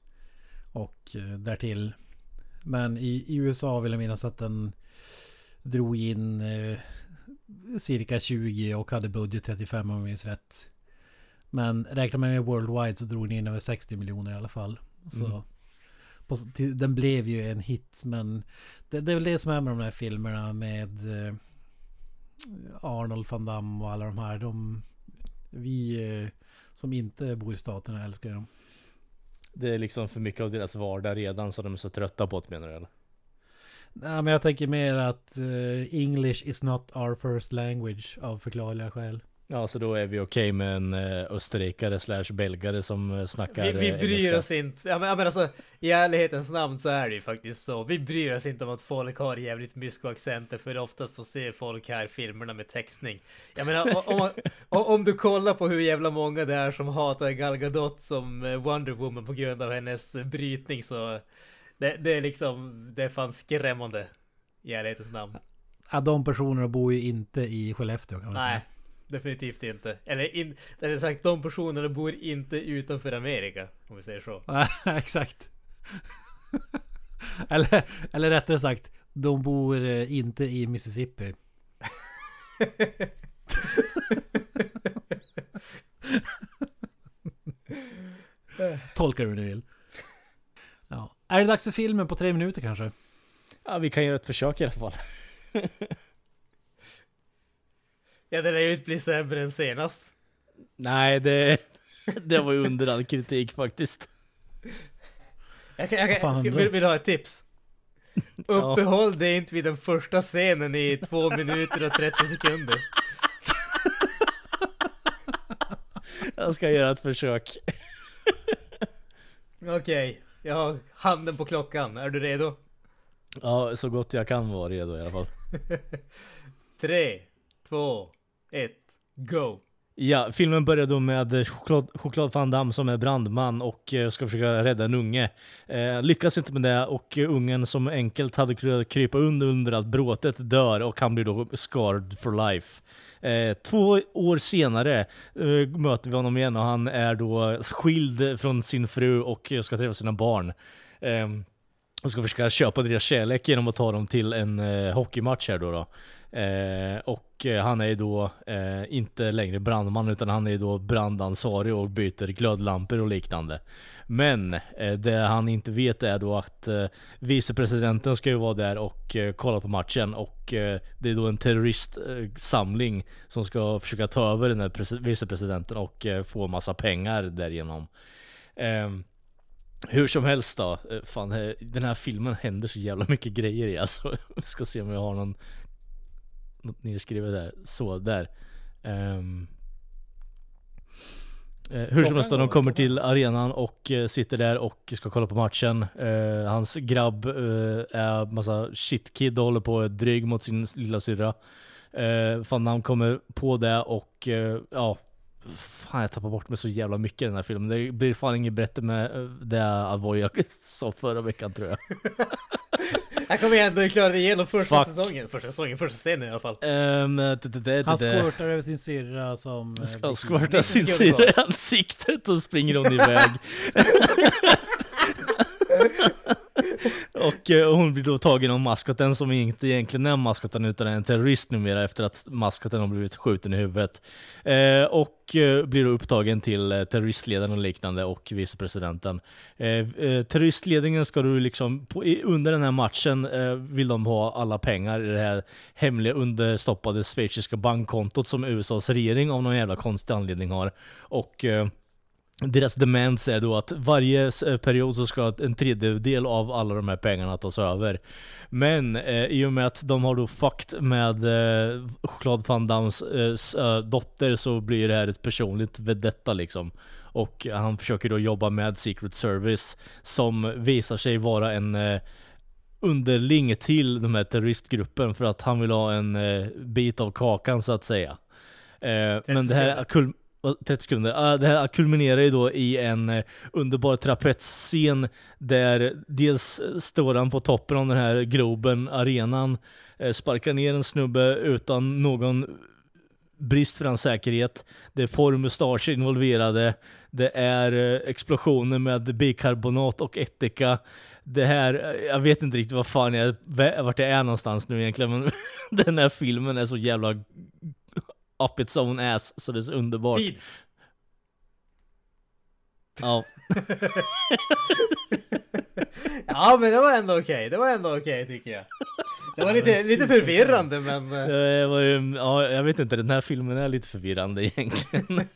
Och eh, därtill. Men i, i USA vill jag minnas att den drog in eh, cirka 20 och hade budget 35 om jag minns rätt. Men räknar man med worldwide så drog den in över 60 miljoner i alla fall. Så Mm. på, till, den blev ju en hit men det, det är väl det som är med de här filmerna med eh, Arnold van Damme och alla de här. De, vi eh, som inte bor i staterna älskar dem. Det är liksom för mycket av deras vardag redan, så de är så trötta på det menar du eller? Nej men jag tänker mer att uh, English is not our first language av förklarliga skäl. Ja, så då är vi okej med en eh, österrikare slash belgare som eh, snackar Vi, vi eh, bryr engelska. oss inte. Ja men, ja, men alltså, i ärlighetens namn så är det ju faktiskt så. Vi bryr oss inte om att folk har jävligt mysko-accenter för oftast så ser folk här filmerna med textning. Jag menar om, man- o- om du kollar på hur jävla många det är som hatar Gal Gadot som Wonder Woman på grund av hennes brytning så det, det är liksom, det är fan skrämmande. I ärlighetens namn. Ja, de personerna bor ju inte i Skellefteå kan man Nej, säga. Definitivt inte. Eller, in, eller sagt, de personerna bor inte utanför Amerika, om vi säger så. Exakt. eller, eller rättare sagt, de bor eh, inte i Mississippi. Tolka hur ni vill. Ja. Är det dags för filmen på tre minuter kanske? Ja, vi kan göra ett försök i alla fall. Ja, det lär ju inte bli sämre än senast. Nej, det, det var ju under all kritik faktiskt. Jag kan, jag kan, ska, vill, vill du ha ett tips? Uppehåll dig inte vid den första scenen i två minuter och 30 sekunder. Jag ska göra ett försök. Okej, jag har handen på klockan. Är du redo? Ja, så gott jag kan vara redo i alla fall. Tre, två, ett, go! Ja, filmen börjar då med choklad, choklad Van Damme som är brandman och eh, ska försöka rädda en unge. Eh, lyckas inte med det och ungen som enkelt hade kunnat krypa under under att bråtet dör och han blir då scarred for life. Eh, två år senare eh, möter vi honom igen och han är då skild från sin fru och ska träffa sina barn. Eh, och ska försöka köpa deras kärlek genom att ta dem till en eh, hockeymatch här då. då. Eh, och eh, han är ju då eh, inte längre brandman utan han är ju då brandansvarig och byter glödlampor och liknande. Men eh, det han inte vet är då att eh, vicepresidenten ska ju vara där och eh, kolla på matchen och eh, det är då en terroristsamling som ska försöka ta över den här pres- vicepresidenten och eh, få massa pengar därigenom. Ehm, hur som helst då, eh, fan eh, den här filmen händer så jävla mycket grejer i alltså. Vi ska se om jag har någon något nedskrivet där. Så, där. Ehm. Eh, hur som helst, de kommer till arenan och eh, sitter där och ska kolla på matchen. Eh, hans grabb eh, är massa shitkid och håller på att dryg mot sin lilla syrra. Eh, fan han kommer på det och eh, ja, Fan jag tappar bort mig så jävla mycket i den här filmen. Det blir fan inget bättre med eh, det Avoya sa förra veckan tror jag. Jag kommer ändå klara det igenom första Fuck. säsongen. Första säsongen, första scenen i alla fall. Um, det, det, det, Han squirtar över sin syrra som... eh, Han squirtar sin syrra i ansiktet och springer hon iväg. och eh, hon blir då tagen av maskoten som inte egentligen är maskoten utan är en terrorist numera efter att maskoten har blivit skjuten i huvudet. Eh, och eh, blir då upptagen till eh, terroristledaren och liknande och vicepresidenten. Eh, terroristledningen ska du liksom, på, under den här matchen vill de ha alla pengar i det här hemliga understoppade schweiziska bankkontot som USAs regering av någon jävla konstig anledning har. Och eh, deras demands är då att varje eh, period så ska en tredjedel av alla de här pengarna tas över. Men eh, i och med att de har då fucked med eh, Claude Van Dams eh, eh, dotter så blir det här ett personligt vedetta liksom. Och han försöker då jobba med Secret Service som visar sig vara en eh, underling till den här terroristgruppen för att han vill ha en eh, bit av kakan så att säga. Men det här kul- 30 sekunder. Ah, det här kulminerar ju då i en eh, underbar trapetsscen där dels eh, står han på toppen av den här Globen, arenan, eh, sparkar ner en snubbe utan någon brist för hans säkerhet. Det är porrmustascher involverade. Det är explosioner med bikarbonat och ättika. Det här, jag vet inte riktigt vad fan jag, vart jag är någonstans nu egentligen men den här filmen är så jävla up its own ass så det är så underbart. Tid! Ja, Ja men det var ändå okej, det var ändå okej tycker jag. Det var lite, lite förvirrande men... eh, det var, ju- ja, jag vet inte, den här filmen är lite förvirrande egentligen.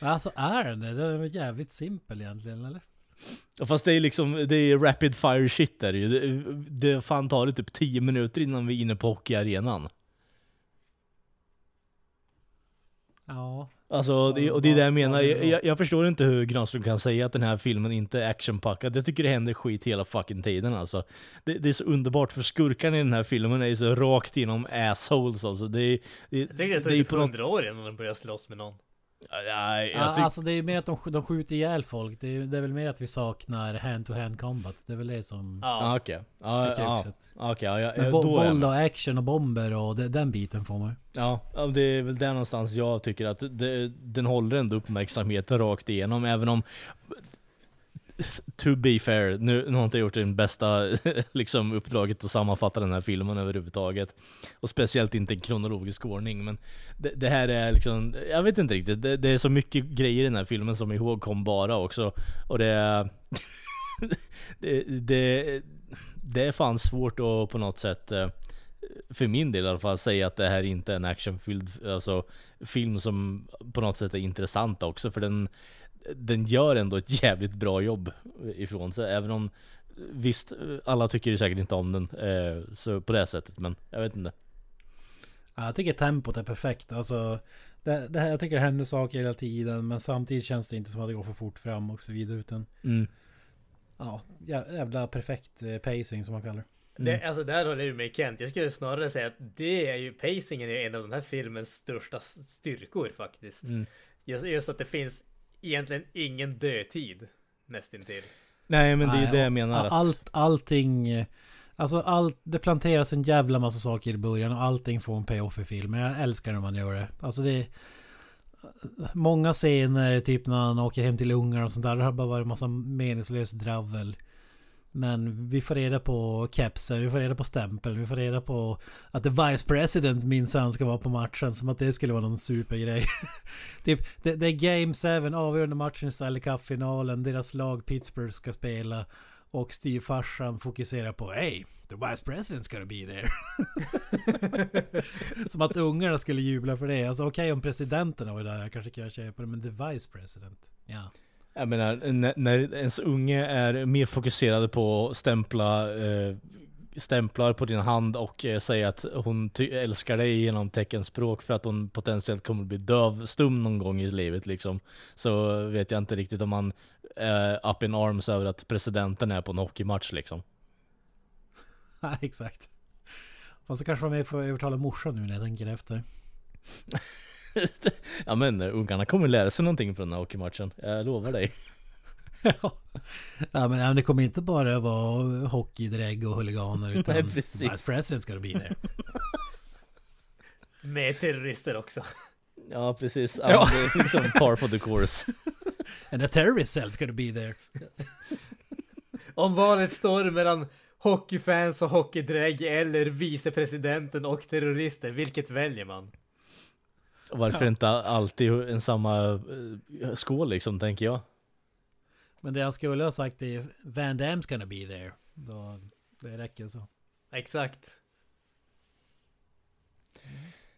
Alltså är den det? Den är jävligt simpel egentligen eller? Fast det är liksom, det är rapid fire shit där ju. Det, det fan tar det typ 10 minuter innan vi är inne på hockeyarenan. Ja. Alltså, det, och det är det jag menar. Jag, jag, förstår inte hur Granström kan säga att den här filmen inte är actionpackad. Jag tycker det händer skit hela fucking tiden alltså. Det, det är så underbart för skurkarna i den här filmen är ju så rakt igenom assholes alltså. Det, är- det, Jag tyckte det tog är typ något... 100 år innan de började slåss med någon. Ja, jag Ja, tyck- alltså det är mer att de, sk- de skjuter ihjäl folk. Det är, det är väl mer att vi saknar hand-to-hand combat. Det är väl det som Ja, Ja. okej. Ja, är ja, kruxet. okej. ja, ja, Men vo- då är jag våld med. och action och bomber och det, den biten får man. Ja, ja, det är väl där någonstans jag tycker att det, den håller ändå uppmärksamheten rakt igenom, även om To be fair, nu, nu har jag inte gjort det bästa liksom, uppdraget att sammanfatta den här filmen överhuvudtaget. Och speciellt inte i kronologisk ordning, men det, det här är liksom, jag vet inte riktigt, det, det är så mycket grejer i den här filmen som ihågkombara också. Och det är... det, det, det är fan svårt att på något sätt eh, för min del i alla fall, säga att det här inte är en actionfylld alltså, film som på något sätt är intressant också. För den, den gör ändå ett jävligt bra jobb ifrån sig. Även om visst, alla tycker ju säkert inte om den eh, så på det sättet. Men jag vet inte. Ja, jag tycker tempot är perfekt. Alltså, det, det här, jag tycker det händer saker hela tiden. Men samtidigt känns det inte som att det går för fort fram och så vidare. Utan Mm. ja, jä- jävla perfekt eh, pacing som man kallar det. Det, alltså där håller jag med Kent. Jag skulle snarare säga att det är ju pacingen är en av den här filmens största styrkor faktiskt. Mm. Just, just att det finns egentligen ingen dödtid nästintill. Nej men det är Nej, det jag menar. Att, Allt, allting... eh, Alltså allt, det planteras en jävla massa saker i början och allting får en payoff i filmen. Jag älskar när man gör det. Alltså det är... Många scener, typ när han åker hem till ungar och sånt där. Det har bara varit en massa meningslöst dravel. Men vi får reda på kepsen, vi får reda på stämpeln, vi får reda på att the vice president minsann ska vara på matchen. Som att det skulle vara någon supergrej. typ, det, det är game 7, avgörande matchen i Stanley Cup-finalen. Deras lag Pittsburgh ska spela. Och styvfarsan fokuserar på Hey, the vice president's gonna be there. Som att ungarna skulle jubla för det. Alltså okej om presidenten var där, jag kanske kan köpa det. Men the vice president, ja. Jag menar, när, när ens unge är mer fokuserad på att stämpla eh, stämplar på din hand och eh, säga att hon älskar dig genom teckenspråk för att hon potentiellt kommer bli dövstum någon gång i livet liksom. Så vet jag inte riktigt om man är up in arms över att presidenten är på en hockeymatch liksom. Nej, exakt. Fast så kanske var med för att övertala morsan nu när jag tänker efter. ja men eh, ungarna kommer lära sig någonting från den här hockeymatchen, jag lovar dig. ja, men, men det kommer inte bara vara hockeydrägg och huliganer utan Nej, precis. Vice President's gonna be there. Med terrorister också. Ja precis, Ja. ja. det är liksom par for the course. And the terrorist cell's gonna be there. Om valet står mellan hockeyfans och hockeydrägg eller vicepresidenten och terrorister, vilket väljer man? Varför Ja. inte alltid en samma eh, skål liksom, tänker jag. Men det han skulle ha sagt är Van Damme's gonna be there. Då, det räcker så. Exakt.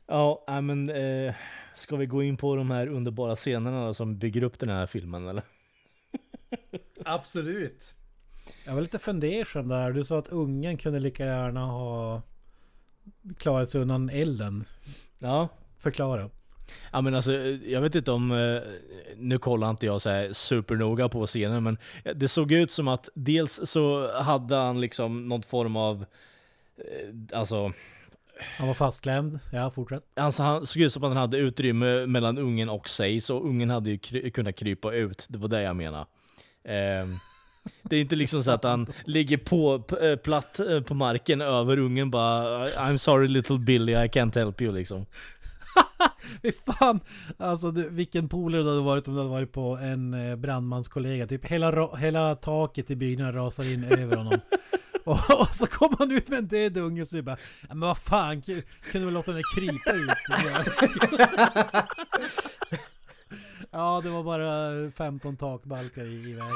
Ja, men eh, ska vi gå in på de här underbara scenerna då, som bygger upp den här filmen eller? Absolut. Jag var lite fundersam där. Du sa att ungen kunde lika gärna ha klarat sig undan elden. Ja. Förklara. Ja men alltså, jag vet inte om, eh, nu kollar inte jag så här supernoga på scenen, men det såg ut som att dels så hade han liksom någon form av, eh, alltså, Han var fastklämd. Ja, fortsätt. alltså han såg ut som att han hade utrymme mellan ungen och sig, så ungen hade ju kry- kunnat krypa ut, det var det jag menade. Ehm, det är inte liksom så att han ligger på, eh, platt eh, på marken över ungen bara I'm sorry little Billy, I can't help you liksom. Fy fan! Alltså du, vilken polare du hade varit om du hade varit på en eh, brandmanskollega. Typ hela, hela taket i byggnaden rasar in över honom. Och, och så kom han ut med en död unge och så bara "Ja, Men vad fan, ku- kunde väl låta den krypa ut? ja, det var bara 15 takbalkar i, i vägen.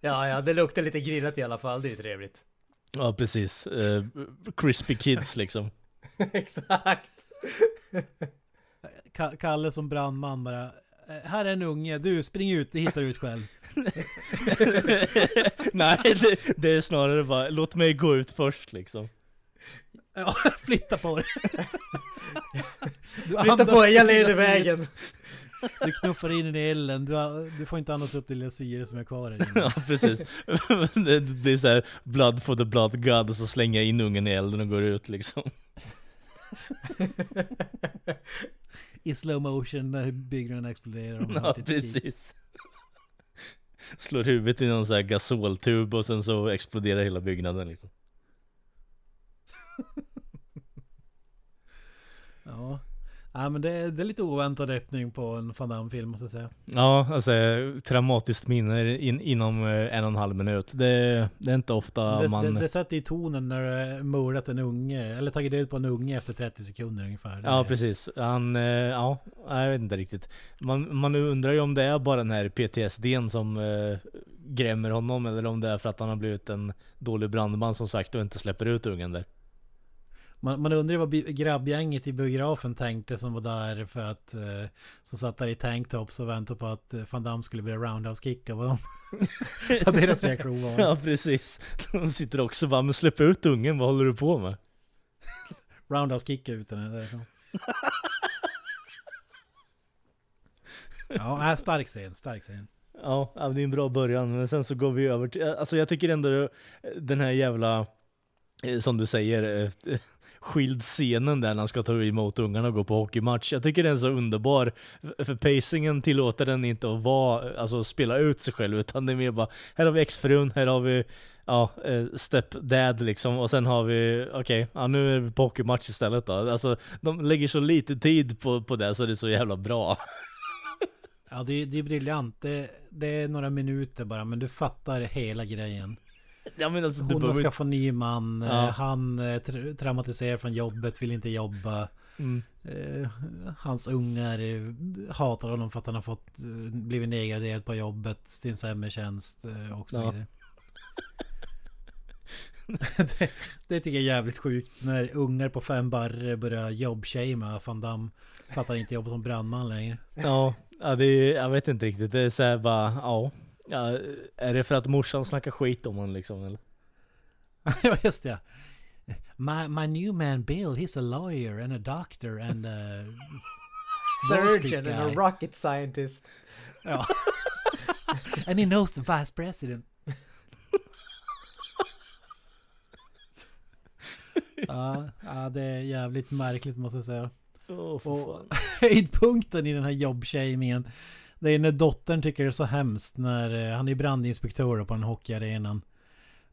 Ja, ja, det luktar lite grillat i alla fall. Det är ju trevligt. Ja precis, eh, crispy kids liksom. Exakt. Ka- Kalle som brandman bara "Eh, Här är en unge, du spring ut, du hittar ut själv. Nej, det, det är snarare bara låt mig gå ut först liksom. Ja, flytta på dig. Du Flytta andas på dig, jag leder vägen. Du knuffar in den i elden, du, har- du får inte andas upp det lilla syre som är kvar här inne. Ja precis. Det blir så här blood for the blood god och så slänger jag in ungen i elden och går ut liksom. I slow motion när byggnaden exploderar. Ja precis. Slår huvudet i någon sån här gasoltub och sen så exploderar hela byggnaden liksom. Ja. Ja, men det, det är lite oväntad öppning på en Van Damme-film måste jag säga. Ja, alltså traumatiskt minne in, inom eh, en och en halv minut. Det, det är inte ofta det, man... det, det sätter i tonen när du mördat en unge, eller tagit död på en unge efter 30 sekunder ungefär. Ja precis, han, eh, ja, jag vet inte riktigt. Man, man undrar ju om det är bara den här PTSDn som eh, grämmer honom eller om det är för att han har blivit en dålig brandman som sagt och inte släpper ut ungen där. Man, man undrar vad grabbgänget i biografen tänkte som var där för att... Eh, som satt där i tanktops och väntade på att eh, Van Damme skulle bli roundhouse-kickad. Vad de... vad deras reaktion var. Ja precis. De sitter också bara, men släpp ut ungen, vad håller du på med? Roundhouse-kicka ut den därifrån. Ja, äh, stark scen, stark scen. Ja, det är en bra början, men sen så går vi över till, alltså jag tycker ändå eh, den här jävla, eh, som du säger, skild scenen där när han ska ta emot ungarna och gå på hockeymatch. Jag tycker den är så underbar, för pacingen tillåter den inte att vara, alltså spela ut sig själv, utan det är mer bara, här har vi exfrun, här har vi Ja, step stepdad liksom och sen har vi, okej, ja, nu är vi på hockeymatch istället då. Alltså de lägger så lite tid på, på det så det är så jävla bra. Ja, det, är- det är briljant. Det, det är några minuter bara, men du fattar hela grejen. Ja men alltså Hon behöver ska få ny man, eh, Ja. han eh, tra- traumatiserad från jobbet, vill inte jobba. Mm. Eh, hans ungar hatar honom för att han har fått blivit nedgraderad på jobbet till en sämre tjänst och så vidare. det, det tycker jag är jävligt sjukt när ungar på fem barre börjar jobbshamea van Damme. För att han inte jobbar som brandman längre. Ja, ja det är, jag vet inte riktigt. Det är såhär bara, ja. Ja. Är det för att morsan snackar skit om honom liksom eller? Ja just det. My, my new man Bill, he's a lawyer and a doctor and a... Surgeon and a rocket scientist. Ja. and he knows the vice president. ja, ja, det är jävligt märkligt måste jag säga. Åh, för Och fan. höjdpunkten i den här jobbshamingen det är när dottern tycker det är så hemskt när eh, han är brandinspektör på den hockeyarenan.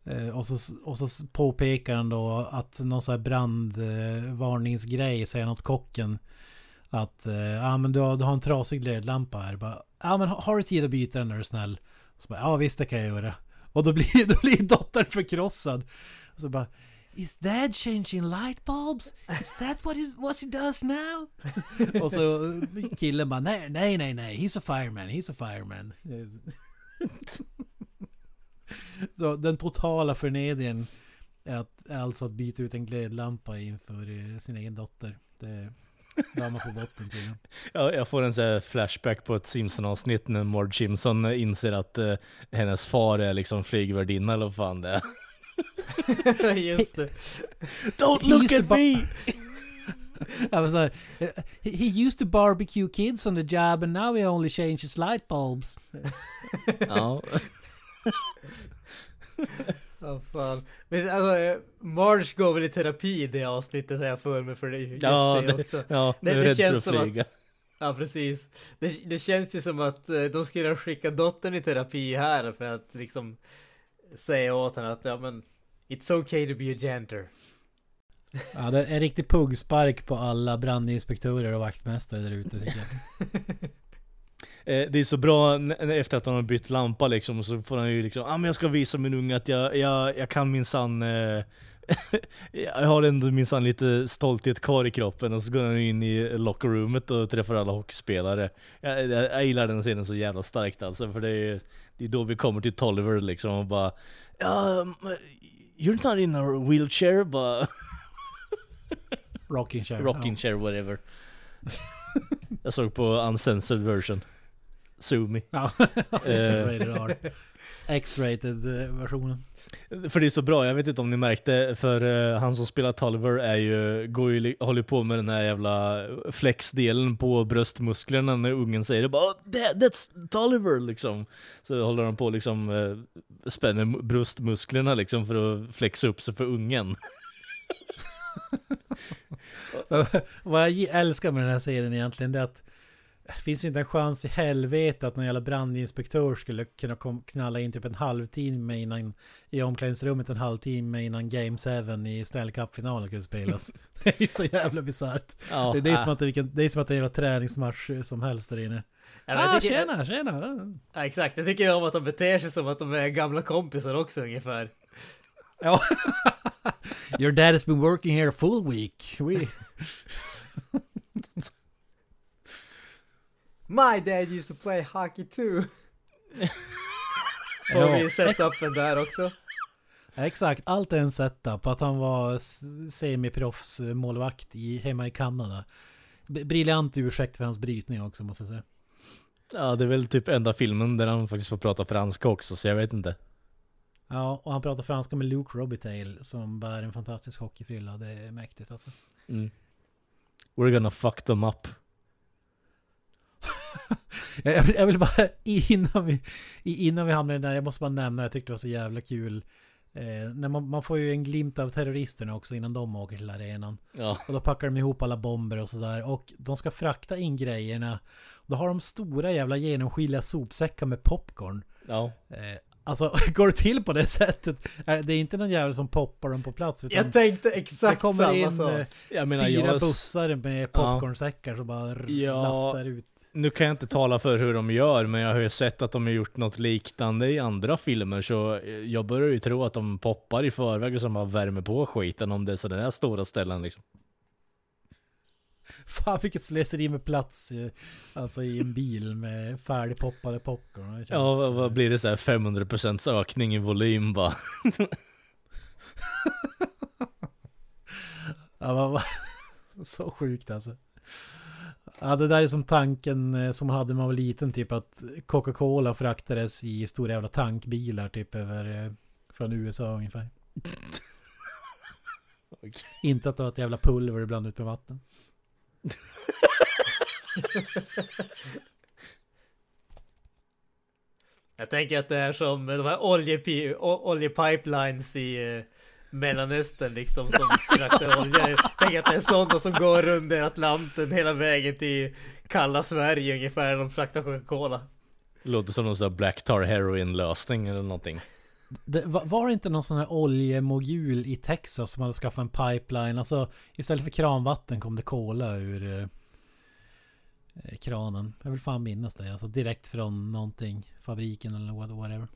Eh, Och så, och så påpekar han då att någon sån här brandvarningsgrej säger något kocken. Att eh, ja ah, men du har, du har en trasig glödlampa här. Ja ah, men har du tid att byta den är du snäll? Och så bara, ja visst det kan jag göra. Och då blir, då blir dottern förkrossad. Och så bara Is dad changing light bulbs? Is that what, is, what he does now? Och så killen bara nej, nej, nej, nej, he's a fireman, he's a fireman. så den totala förnedringen är att, alltså att byta ut en glödlampa inför eh, sin egen dotter. Det där man på botten tydligen. Ja, jag får en sån här flashback på ett Simpson-avsnitt när Marge Simpson inser att eh, hennes far är liksom flygvärdinna eller vad fan det är. Just det. Don't look at me! I was like, he, used to barbecue kids on the job and now he only changes light bulbs. ja. Ja fan. Men alltså, eh, Marge går väl i terapi i det avsnittet har jag för mig för det, just Ja, det det- också. ja, Det- är det rädd för känns att som att- flyga. Ja precis. Det, det känns ju som att eh, de skulle skicka dottern i terapi här för att liksom säga åt henne att ja men It's okay to be a janitor. Ja, det är en riktig puggspark på alla brandinspektörer och vaktmästare där ute tycker jag. Eh, det är så bra efter att han har bytt lampa liksom, så får han ju liksom ah, men jag ska visa min unge att jag, jag, jag kan minsann eh, Jag har ändå minsann lite stolthet kvar i kroppen och så går han in i lockerroomet och träffar alla hockeyspelare. Jag, jag, jag gillar den scenen så jävla starkt alltså, för det är, det är då vi kommer till Tolliver liksom och bara um, you're not in a wheelchair, bara Rocking chair. rocking chair whatever. jag såg på uncensored version. Sue me. Ja, Eh. Rated R. X-rated eh, versionen. För det är så bra, jag vet inte om ni märkte, för eh, han som spelar Tolliver är ju, går ju, håller på med den här jävla flexdelen på bröstmusklerna när ungen säger det bara oh, that, That's Tolliver liksom. Så håller han på liksom, eh, spänner mu- bröstmusklerna liksom för att flexa upp sig för ungen. Vad jag älskar med den här serien egentligen det är att finns inte en chans i helvete att någon jävla brandinspektör skulle kunna knalla in typ en halvtimme innan i omklädningsrummet en halvtimme innan Game 7 i Stanley Cup-finalen kunde spelas. Det är så jävla bisarrt. Ja, Det, det, är äh. som att det, är vilken, det är som att det är en jävla träningsmatch som helst där inne. Ja, Ah, tycker, tjena, tjena! ja, exakt, jag tycker om att de beter sig som att de är gamla kompisar också ungefär. Ja. Your dad has been working here a full week. We... My dad used to play hockey too. Får Ja, vi setupen där också? Exakt, allt är en setup. Att han var s- semiproffs målvakt i, hemma i Kanada. Briljant ursäkt för hans brytning också måste jag säga. Ja, det är väl typ enda filmen där han faktiskt får prata franska också, så jag vet inte. Ja, och han pratar franska med Luke Robitaille som bär en fantastisk hockeyfrilla. Det är mäktigt alltså. Mm. We're gonna fuck them up. Jag, vill- bara innan vi, innan vi hamnar i den där, jag måste bara nämna, jag tyckte det var så jävla kul. Eh, när man, man får ju en glimt av terroristerna också innan de åker till arenan. Ja. Och då packar de ihop alla bomber och sådär. Och de ska frakta in grejerna. Då har de stora jävla genomskinliga sopsäckar med popcorn. Ja. Eh, alltså, går det till på det sättet? Eh, Det är inte någon jävel som poppar dem på plats. Utan Jag tänkte det exakt kommer samma in sak. eh, Jag menar, fyra jag... bussar med popcornsäckar som bara Ja. lastar ut. Nu kan jag inte tala för hur de gör, men jag har ju sett att de har gjort något liknande i andra filmer, så eh, jag börjar ju tro att de poppar i förväg och så bara värmer på skiten om det är sådana där stora ställen liksom. Fan vilket slöseri med plats. eh, Alltså i en bil med färdigpoppade popcorn. Känns, Ja, vad, eh, blir det så här 500% ökning i volym bara? ja, vad, så sjukt alltså. Ja, det där är som tanken eh, som man hade när man var liten, typ att Coca-Cola fraktades i stora jävla tankbilar typ över eh, från USA ungefär. Okej. Inte att det var ett jävla pulver blandat ut med vatten. Jag tänker att det är som de här oljepipelines i eh, Mellanöstern liksom som fraktar olja. Tänker att det är sådana som går under Atlanten hela vägen till kalla Sverige ungefär. De fraktar Coca-Cola. Låter som någon sån här Black Tar Heroin lösning eller någonting. Det, var, var det inte någon sån här oljemogul i Texas som hade skaffat en pipeline? Alltså istället för kranvatten kom det kola ur eh, kranen. Jag vill fan minnas det. Alltså direkt från någonting. Fabriken eller what- whatever.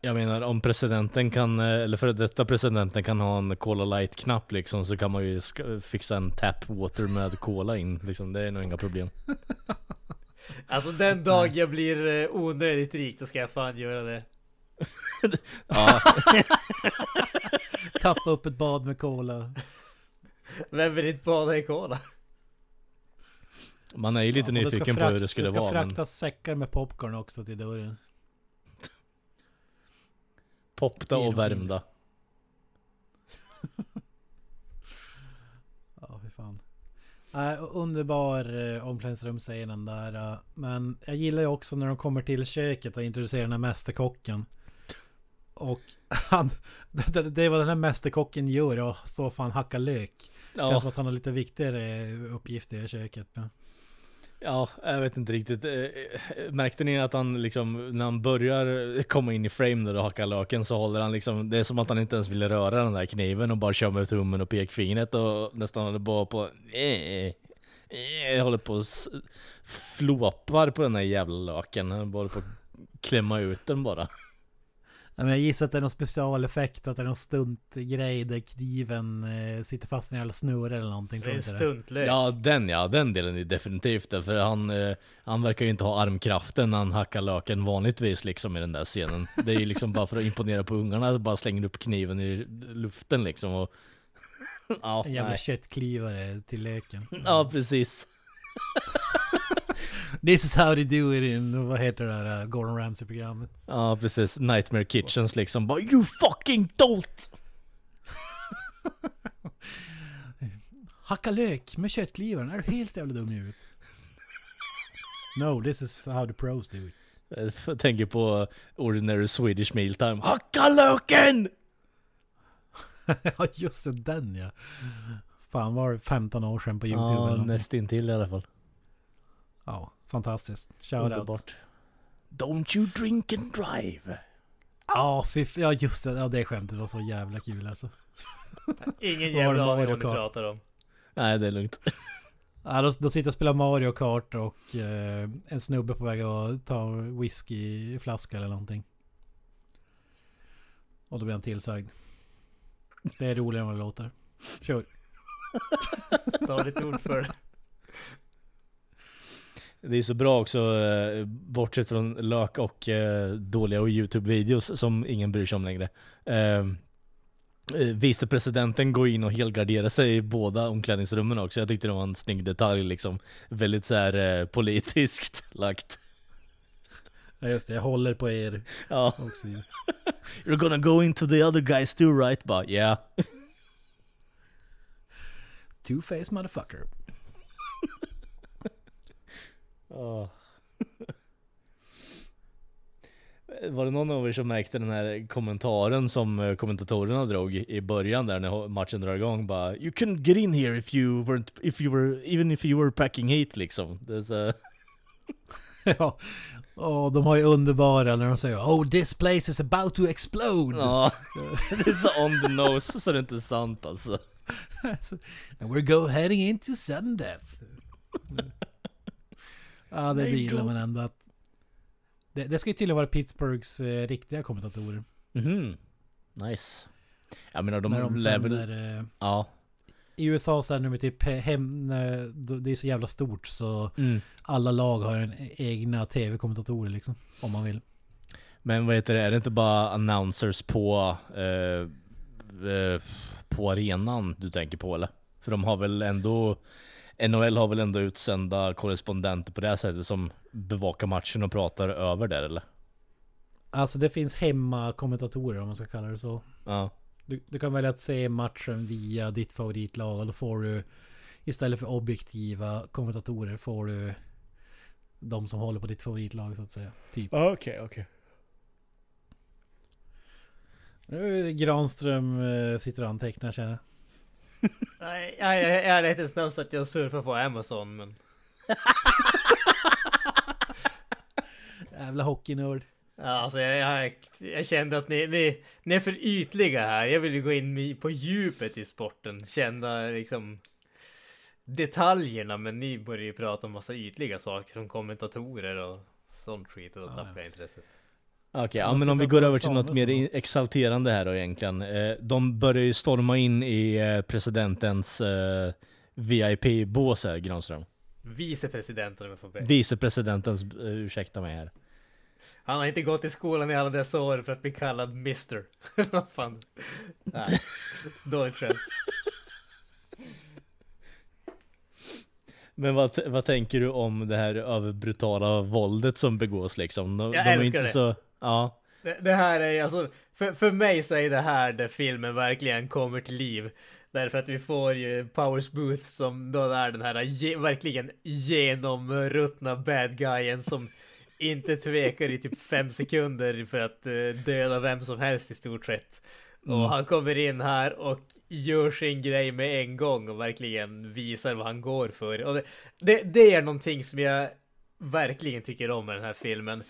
Jag- menar om presidenten kan, eh, eller för detta presidenten kan ha en Cola Light-knapp liksom så kan man ju fixa en tap water med Cola in liksom. Det är nog inga problem. Alltså den dag jag blir eh, onödigt rik då ska jag fan göra det. Ja, Tappa upp ett bad med cola. Vem vill inte bada i Cola? man är ju lite Ja, nyfiken på hur det skulle Det ska vara men fraktas säckar med popcorn också till dörren. Popta och värmda. Ja, fy fan. Äh, underbar eh, omklädningsrumsscenen där. eh, men jag gillar ju också när de kommer till köket och introducerar den här mästerkocken. Och han, det, det är vad den här mästerkocken gör och så fan hacka lök. Känns Ja, som att han har lite viktigare uppgifter i köket. Men, ja, jag vet inte riktigt. Eh, eh, märkte ni att han liksom, när han börjar komma in i frame där och hacka löken så håller han liksom, det är som att han inte ens vill röra den där kniven och bara kör med tummen och pekfingret och nästan håller bara på, eh, eh, håller på och flåpar på den där jävla löken. Han bara håller på att klämma ut den bara. Men jag gissar att det är någon specialeffekt, att det är någon stuntgrej där kniven eh, sitter fast i en jävla snurra eller någonting. Det är en stuntlök. Ja den ja, den delen är definitivt det. För han, eh, han verkar ju inte ha armkraften när han hackar löken vanligtvis liksom i den där scenen. Det är ju liksom bara för att imponera på ungarna, bara slänger upp kniven i luften liksom och... ja, En jävla nej. köttklyvare till leken. ja, precis. This is how they do it in, vad heter det där uh, Gordon Ramsay-programmet? Ja, precis. Nightmare Kitchens liksom bara You fucking dolt! Hacka lök med köttklyvaren, är du helt jävla dum i huvudet? No, this is how the pros do it. Jag tänker på Ordinary Swedish Mealtime. Hacka löken! Ja just det, den ja. Fan var det 15 år sedan på YouTube Ja, nästintill i alla fall. Ja, fantastiskt. Shout out. Underbart. Don't you drink and drive. Ja, fy, f- ja just det. Ja det skämtet var så jävla kul alltså. Ingen jävla aning Mario vad ni pratar om. Nej, det är lugnt. Ja, då, då sitter jag och spelar Mario Kart och eh, en snubbe på väg att ta whisky i flaska eller någonting. Och då blir han tillsagd. Det är roligare än vad det låter. Kör. Ta ditt ord för det. Det är så bra också, eh, bortsett från lök och eh, dåliga Youtube-videos som ingen bryr sig om längre. Eh, eh, Vicepresidenten går in och helgarderar sig i båda omklädningsrummen också. Jag tyckte det var en snygg detalj liksom. Väldigt så här politiskt lagt. Ja just det, jag håller på er Ja. också. You're gonna go into the other guys too right? Bara yeah. Two-face motherfucker. Ja. Var det någon av er som märkte den här kommentaren som eh, kommentatorerna drog i början där när matchen drar igång? Bara You couldn't get in here if you weren't, if you were, even if you were packing heat liksom. Så, ja. Och de har ju underbara när de säger Oh this place is about to explode! ja, det är så on the nose så det är inte sant alltså. And we're go heading into sudden death. Ja, det Nej, gillar man ändå att... Det, det ska ju tydligen vara Pittsburghs eh, riktiga kommentatorer. Mhm. Nice. Jag menar de, när de lär väl... sänder... Eh, Ja. I USA så är det med typ hem... När, det är så jävla stort så Mm. alla lag har en egna tv-kommentatorer liksom. Om man vill. Men vad heter det, är det inte bara announcers på eh, eh, på arenan du tänker på eller? För de har väl ändå NHL har väl ändå utsända korrespondenter på det här sättet som bevakar matchen och pratar över där eller? Alltså det finns hemmakommentatorer om man ska kalla det så. Ja. Du, du kan välja att se matchen via ditt favoritlag och då får du istället för objektiva kommentatorer får du de som håller på ditt favoritlag så att säga. Typ. Okej, okay, okej. Okay. Nu är Granström äh, sitter och antecknar känner jag. Nej, jag, jag, jag är lite snabb så att jag surfar på Amazon men... Jävla hockeynörd. Ja, alltså jag, jag, jag, kände att ni, ni, ni är för ytliga här. Jag vill ju gå in på djupet i sporten. Känna liksom detaljerna. Men ni börjar ju prata om massa ytliga saker som kommentatorer och sånt skit. Och då tappar jag intresset. Okej, okay, ja, men om vi går över till något mer exalterande här då egentligen. Eh, de börjar ju storma in i eh, presidentens eh, VIP-bås här, Granström. Vicepresidenten om jag får be. Vicepresidentens, ursäkta mig här. Han har inte gått i skolan i alla dessa år för att bli kallad Mr. Vad fan. Nej, dåligt skämt. Men vad, vad tänker du om det här överbrutala våldet som begås liksom? De, jag de älskar inte det. Så, ja. Det, det, här är alltså, för, för mig så är det här där filmen verkligen kommer till liv. Därför att vi får ju Powers Booth som då är den här ge, verkligen genomruttna bad guyen som inte tvekar i typ fem sekunder för att uh, döda vem som helst i stort sett. Mm. Och han kommer in här och gör sin grej med en gång och verkligen visar vad han går för. Och det, det, det är någonting som jag verkligen tycker om med den här filmen.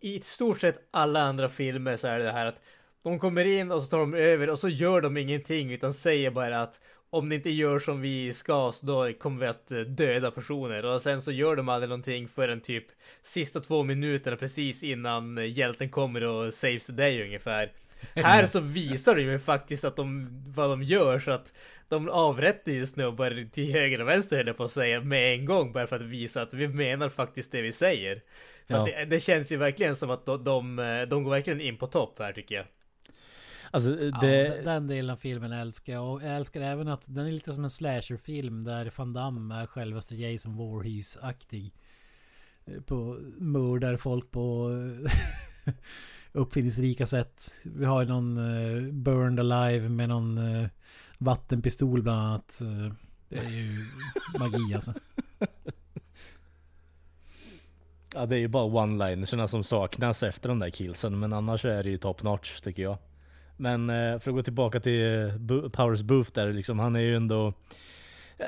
I stort sett alla andra filmer så är det här att de kommer in och så tar de över och så gör de ingenting utan säger bara att om ni inte gör som vi ska så då kommer vi att eh, döda personer och sen så gör de aldrig någonting förrän typ sista två minuterna precis innan eh, hjälten kommer och saves the day ungefär. Här så visar de ju faktiskt att de, vad de gör så att de avrättar ju snubbar till höger och vänster höll på att säga med en gång bara för att visa att vi menar faktiskt det vi säger. Så ja. det, det, känns ju verkligen som att de, de, de går verkligen in på topp här tycker jag. Alltså, det... ja, den delen av filmen älskar jag. Och jag älskar även att den är lite som en slasherfilm där Van Damme är självaste Jason Voorhees-aktig. På mördar folk på uppfinningsrika sätt. Vi har någon uh, Burned Alive med någon uh, vattenpistol bland annat. Uh, det är ju magi alltså. Ja det är ju bara one-linerserna som saknas efter de där killsen men annars är det ju top notch tycker jag. Men eh, för att gå tillbaka till eh, Powers Booth där liksom, han är ju ändå... Eh,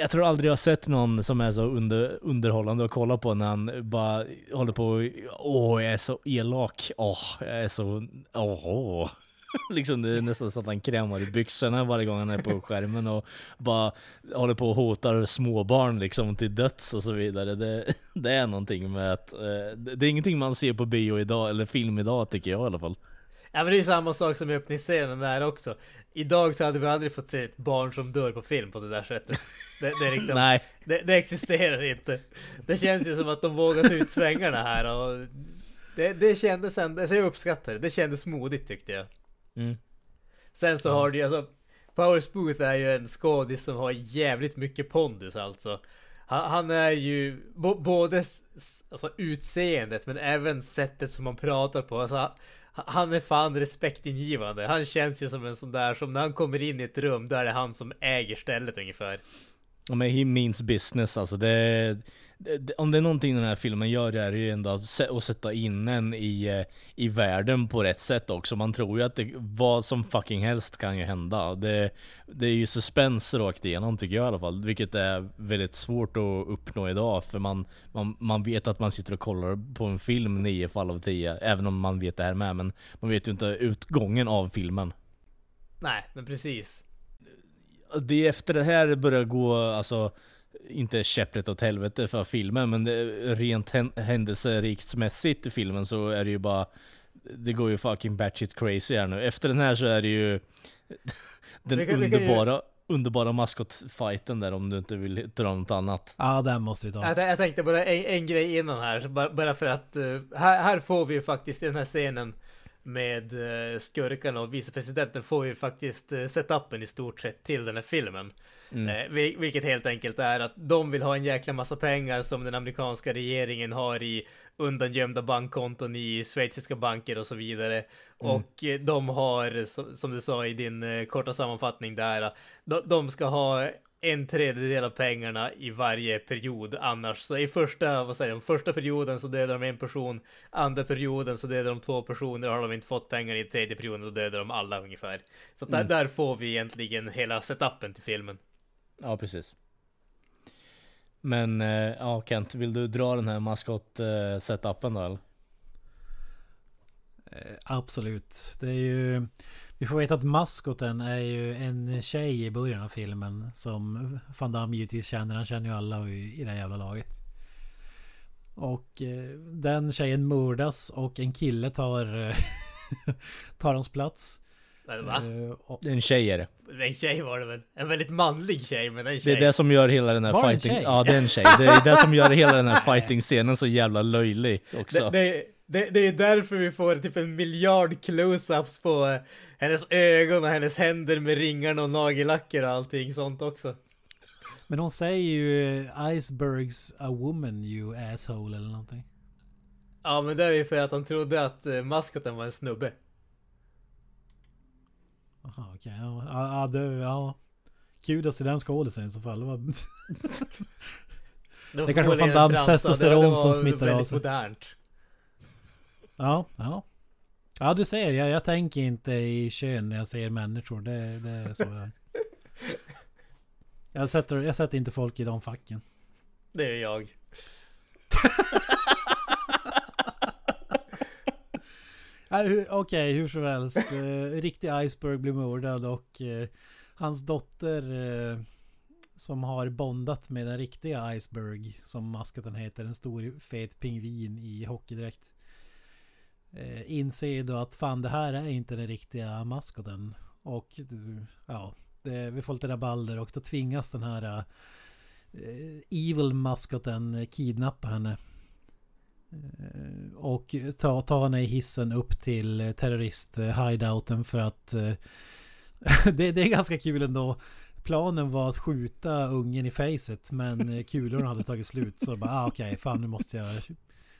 jag tror aldrig jag har sett någon som är så under, underhållande att kolla på när han bara håller på och Åh, jag är så elak. Åh, jag är så... Åh. liksom det är nästan så att han krämar i byxorna varje gång han är på skärmen och bara håller på och hotar småbarn liksom till döds och så vidare. Det, det är någonting med att... Det är ingenting man ser på bio idag, eller film idag tycker jag i alla fall. Ja men det är samma sak som i öppningsscenen där också. Idag så hade vi aldrig fått se ett barn som dör på film på det där sättet. Det, det, liksom, Nej. Det, det, existerar inte. Det känns ju som att de vågat ut svängarna här och det, det kändes ändå, alltså jag uppskattar det. Det kändes modigt tyckte jag. Mm. Sen så har du ju alltså Powers Booth är ju en skådis som har jävligt mycket pondus alltså. Han, han är ju både alltså, utseendet men även sättet som han pratar på. Alltså, han är fan respektingivande. Han känns ju som en sån där som när han kommer in i ett rum, då är det han som äger stället ungefär. Ja men he means business alltså. Det, om det är någonting den här filmen gör är det ju ändå att sätta in en i, eh, i världen på rätt sätt också. Man tror ju att det, vad som fucking helst kan ju hända. Det, det är ju suspens rakt igenom tycker jag i alla fall. Vilket är väldigt svårt att uppnå idag. För man, man, man vet att man sitter och kollar på en film nio fall av tio. Även om man vet det här med. Men man vet ju inte utgången av filmen. Nej, men precis. Det är efter det här börjar gå, alltså inte käpprätt åt helvete för filmen, men det, rent händelserikt i filmen så är det ju bara Det går ju fucking batshit crazy här nu. Efter den här så är det ju Den kan, underbara ju... Underbara maskotfighten där om du inte vill dra något annat. Ja, den måste vi ta. Jag, jag tänkte bara en, en grej innan här, bara, bara för att uh, här, här får vi ju faktiskt i den här scenen med eh, skurkarna och vicepresidenten får ju faktiskt eh, setupen i stort sett till den här filmen. Mm. Eh, vil- vilket helt enkelt är att de vill ha en jäkla massa pengar som den amerikanska regeringen har i undangömda bankkonton i schweiziska banker och så vidare. Och eh, de har, som, du sa i din korta sammanfattning där, de ska ha en tredjedel av pengarna i varje period annars. Så i första, vad säger de, första perioden så dödar de en person, andra perioden så dödar de två personer har de inte fått pengar i tredje perioden då dödar de alla ungefär. Så där, där får vi egentligen hela setupen till filmen. Ja, precis. Men, eh, ja Kent, vill du dra den här maskot-setupen då eller? Eh, Absolut. Det är ju... Vi får veta att maskoten är ju en tjej i början av filmen som Van Damme givetvis känner. Han känner ju alla i, i det här jävla laget. Och eh, den tjejen mördas och en kille tar, eh, tar hans plats. Men va? Eh, och, Det är en tjej är det. En tjej var det väl? En väldigt manlig tjej, men en Det tjej. är det som gör hela den här Var det fighting... Ja, det är en tjej. Det är det som gör hela den här fighting-scenen så jävla löjlig också. det, det, det, det är därför vi får typ en miljard close-ups på eh, hennes ögon och hennes händer med ringarna och nagellacker och allting sånt också. men hon säger ju eh, Icebergs a woman you asshole eller någonting. Ja, men det är ju för att han trodde att eh, maskoten var en snubbe. Jaha okej. Ja, ja, ja, det, ja. Kudos till den skådisen i så fall. Det var... Det, Det kanske var en tramsa. testosteron som smittar av sig. modernt. Ja, ja. Ja du ser, jag, jag tänker inte i kön när jag ser människor. Det, det är så jag... Jag sätter, jag sätter inte folk i de facken. Det är jag. Okej, hur som helst. Eh, riktig Iceberg blir mördad och eh, hans dotter eh, som har bondat med den riktiga Iceberg som maskoten heter, en stor fet pingvin i hockeydräkt. Eh, inser då att fan det här är inte den riktiga maskoten. Och ja, det, vi får lite rabalder och då tvingas den här eh, evil maskoten kidnappa henne. Eh, och ta, ta henne i hissen upp till terrorist-hideouten eh, för att eh, det, det är ganska kul ändå. Planen var att skjuta ungen i facet men kulorna hade tagit slut så bara ah, okej fan nu måste jag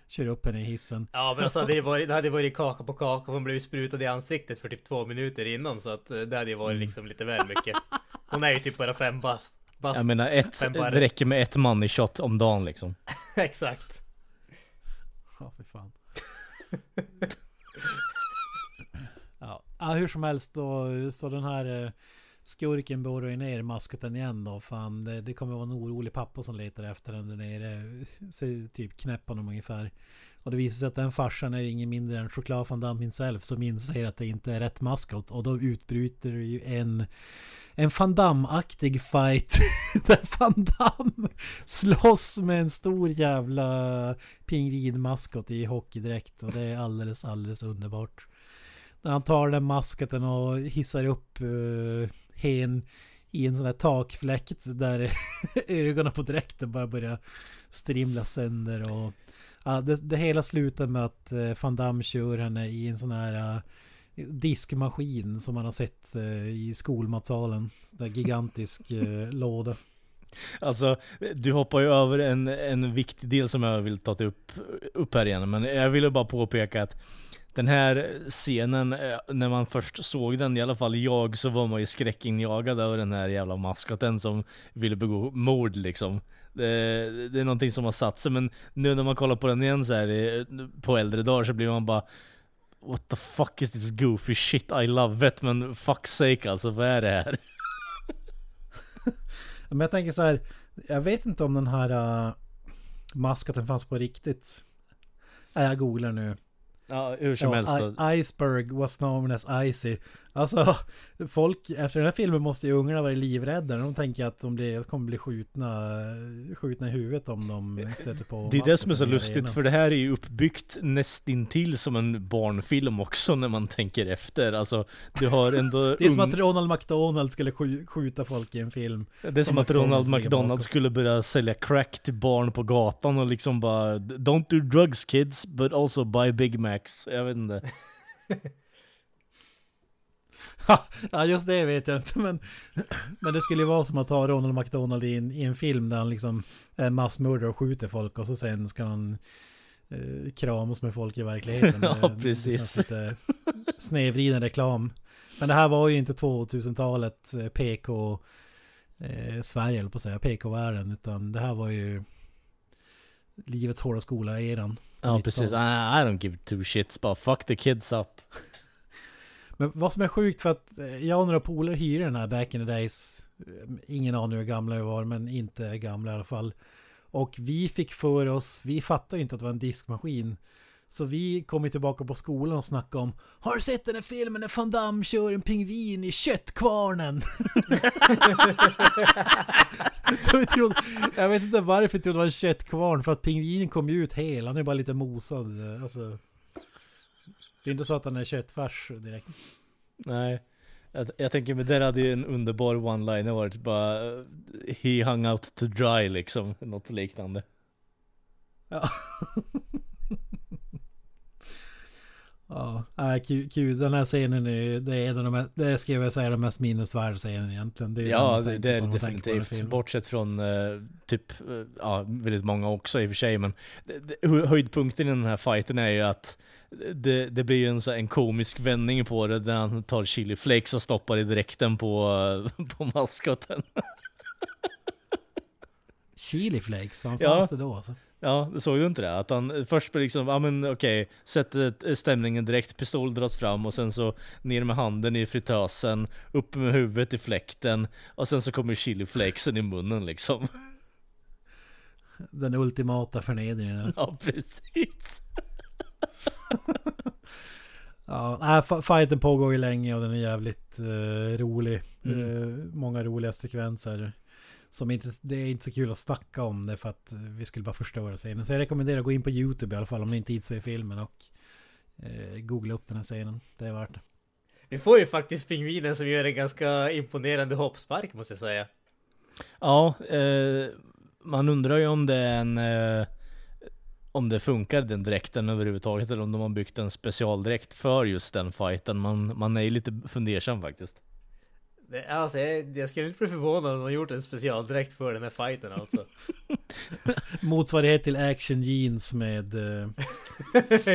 köra upp henne i hissen. Ja, men alltså det, hade varit, det hade varit kaka på kaka hon blev sprutad i ansiktet för typ två minuter innan så att eh, det hade ju varit liksom lite väl mycket. Hon är ju typ bara fem bast. bast. Jag menar, ett, det räcker med ett money shot om dagen liksom. Exakt. Ja, för fan. ja. ja, hur som helst då. Så den här eh, skurken borrar ju ner maskoten igen då. Fan, det, det kommer vara en orolig pappa som letar efter den där nere. Ser typ knäpp honom ungefär. Och det visar sig att den farsan är ju ingen mindre än Choklad van Damme himself som inser att det inte är rätt maskot. Och då utbryter det ju en en Van Damme-aktig fight där Van Damme slåss med en stor jävla pingvinmaskot i hockeydräkt och det är alldeles, alldeles underbart. När han tar den maskoten och hissar upp uh, hen i en sån här takfläkt där ögonen på dräkten bara börjar strimla sönder och ja, det, det hela slutar med att uh, Van Damme kör henne i en sån här uh, diskmaskin som man har sett uh, i skolmatsalen. Där gigantisk uh, låda. Alltså, du hoppar ju över en, en viktig del som jag vill ta upp, upp här igen. Men jag ville bara påpeka att den här scenen, eh, när man först såg den, i alla fall jag, så var man ju skräckinjagad över den här jävla maskoten som ville begå mord liksom. Det, det är någonting som har satt sig, men nu när man kollar på den igen så här eh, på äldre dagar så blir man bara What the fuck is this goofy shit? I love it, men fuck sake alltså, vad är det här? Men jag tänker så här. Jag vet inte om den här uh, maskoten fanns på riktigt. Nej, jag googlar nu. Ja, hur som Ja, helst. I- Iceberg was known as Icy. Alltså, folk efter den här filmen måste ju ungarna vara livrädda. De tänker att de blir, kommer bli skjutna, skjutna i huvudet om de stöter på Det är det som är så lustigt för det här är ju uppbyggt nästintill som en barnfilm också när man tänker efter. Alltså, du har ändå... Det är som att Ronald McDonald skulle skj- skjuta folk i en film. det är som som att Ronald McDonald skulle börja sälja crack till barn på gatan och liksom bara Don't do drugs kids, but also buy Big Macs. Jag vet inte. ja just det vet jag inte men Men det skulle ju vara som att ta Ronald McDonald i en, i en film där han liksom är massmördare och skjuter folk och så sen ska han eh, kramas med folk i verkligheten. Ja, precis. Snedvriden reklam. Men det här var ju inte 2000-talet eh, PK eh, Sverige eller på att säga, PK-världen. Utan det här var ju livets hårda skola-eran. Ja precis, I, I don't give two shits, bara fuck the kids up. Men vad som är sjukt för att eh, jag och några polare hyrde den här back in the days. Eh, ingen aning hur gamla vi var men inte gamla i alla fall. Och vi fick för oss, vi fattade ju inte att det var en diskmaskin. Så vi kom ju tillbaka på skolan och snackade om Har du sett den här filmen när Van Damme kör en pingvin i köttkvarnen? så vi trodde, jag vet inte varför vi trodde det var en köttkvarn för att pingvinen kom ju ut hel, han är bara lite mosad. Eh, alltså, det är inte så att han är köttfärs direkt. Nej. Jag, jag tänker men där hade ju en underbar one-liner varit bara uh, He hung out to dry liksom, något liknande. Ja. ja, kul, kul. Den här scenen är, det är en av de mest, det ska jag säga den mest minnesvärda scenen egentligen. Det Ja, det, är det definitivt. Bortsett från eh, typ, eh, ja, väldigt många också i och för sig. Men det, det, hö- höjdpunkten i den här fighten är ju att det, det blir ju en, så, en komisk vändning på det där han tar chili flakes och stoppar i dräkten på, eh, på maskoten. Chili flakes, vad Ja. fanns det då alltså? Ja, såg du inte det? Att han först blir liksom, ja men okej, sätter stämningen direkt, pistol dras fram och sen så ner med handen i fritösen, upp med huvudet i fläkten och sen så kommer chili flakesen i munnen liksom. Den ultimata förnedringen. Ja, precis. Ja, nej, fighten pågår ju länge och den är jävligt eh, rolig. Mm. Eh, många roliga sekvenser. Som inte, det är inte så kul att snacka om det för att vi skulle bara förstöra scenen. Så jag rekommenderar att gå in på YouTube i alla fall om ni inte hittar i filmen och eh, googla upp den här scenen. Det är värt det. Vi får ju faktiskt pingvinen som gör en ganska imponerande hoppspark måste jag säga. Ja, eh, man undrar ju om det är en... Eh, om det funkar den dräkten överhuvudtaget eller om de har byggt en specialdräkt för just den fighten. Man, man är ju lite fundersam faktiskt. Det, alltså, jag, jag skulle inte bli förvånad om de har gjort en specialdräkt för den här fighten alltså. Motsvarighet till Action Jeans med...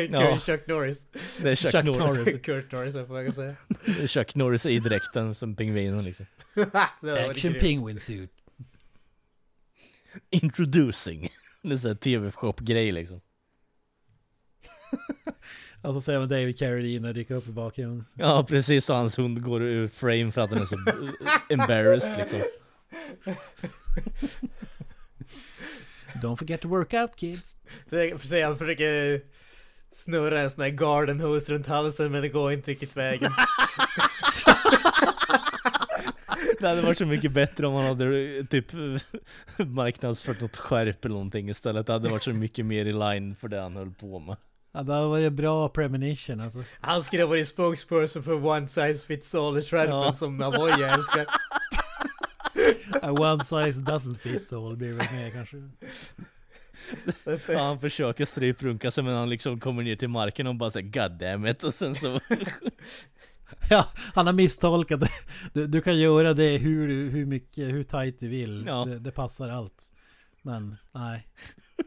Ja. Chuck Norris. Det är Chuck, Chuck Norris. Norris. Kurt Norris, får jag säga. Det är Chuck Norris i dräkten som pingvinen liksom. Action. Penguin Suit. Introducing. Det är såhär tv-shop-grej liksom. Alltså säger man David Carradine dyker upp i bakgrunden. Ja precis, och hans hund går ur frame för att den är så embarrassed liksom. Don't forget to work out kids. Försöker- Han försöker snurra en sån här garden hose runt halsen men det går inte riktigt vägen. Det hade varit så mycket bättre om man hade typ marknadsfört något skärp eller någonting istället. Det hade varit så mycket mer i line för det han höll på med. Ja, det var ju bra premonition alltså. Han skulle ha varit spokesperson för One Size Fits All i Ja. som Avoya älskar. One size doesn't fit all blir väl mer kanske. Ja, han försöker stryprunka sig men han liksom kommer ner till marken och bara säger God damn it och sen så Ja, han har misstolkat det. Du, du kan göra det hur, hur mycket, hur tight du vill. Ja. Det, det passar allt. Men nej,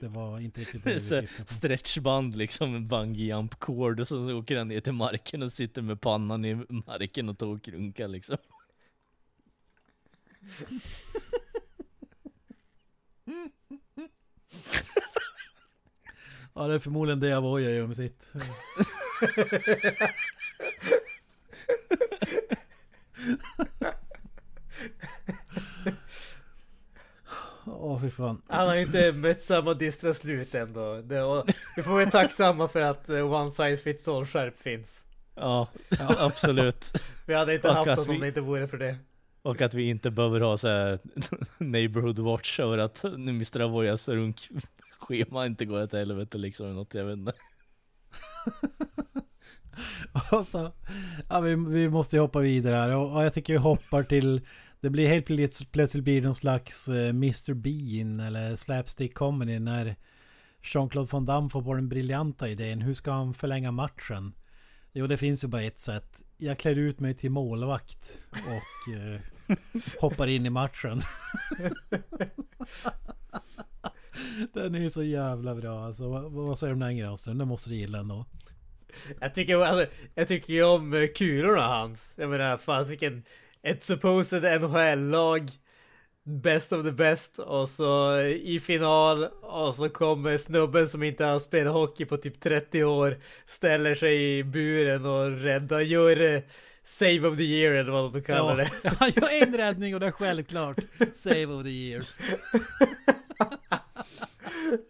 det var inte riktigt Det det vi på. stretchband liksom, en bungee jump cord och så åker han ner till marken och sitter med pannan i marken och tokrunkar liksom. Ja, det är förmodligen det Avoya gör med sitt. Åh fy fan. Han har inte mött samma dystra slut ändå. Det, och vi får vara tacksamma för att eh, One Size Fits All skärp finns. Ja, absolut. Vi hade inte Och haft att något om vi- det inte vore för det. Och att vi inte behöver ha så här neighborhood watch över att nu Mr. Avoyas runkschema inte går åt helvete liksom, något, jag vet inte. Och så, ja, vi, vi måste ju hoppa vidare här och, och jag tycker vi hoppar till Det blir helt plötsligt, plötsligt blir det någon slags eh, Mr Bean eller Slapstick Comedy när Jean-Claude Van Damme får på den briljanta idén. Hur ska han förlänga matchen? Jo, det finns ju bara ett sätt. Jag klär ut mig till målvakt och eh, hoppar in i matchen. Den är ju så jävla bra alltså. Vad, vad säger du om den Granström? Den måste du gilla ändå. Jag tycker, alltså, jag tycker ju om eh, kulorna hans. Jag menar fasiken. Ett supposed NHL-lag. Best of the best. Och så i final. Och så kommer snubben som inte har spelat hockey på typ 30 år. Ställer sig i buren och räddar. Gör eh, Save of the year eller vad de kallar det. Ja, han gör en räddning och det är självklart Save of the year.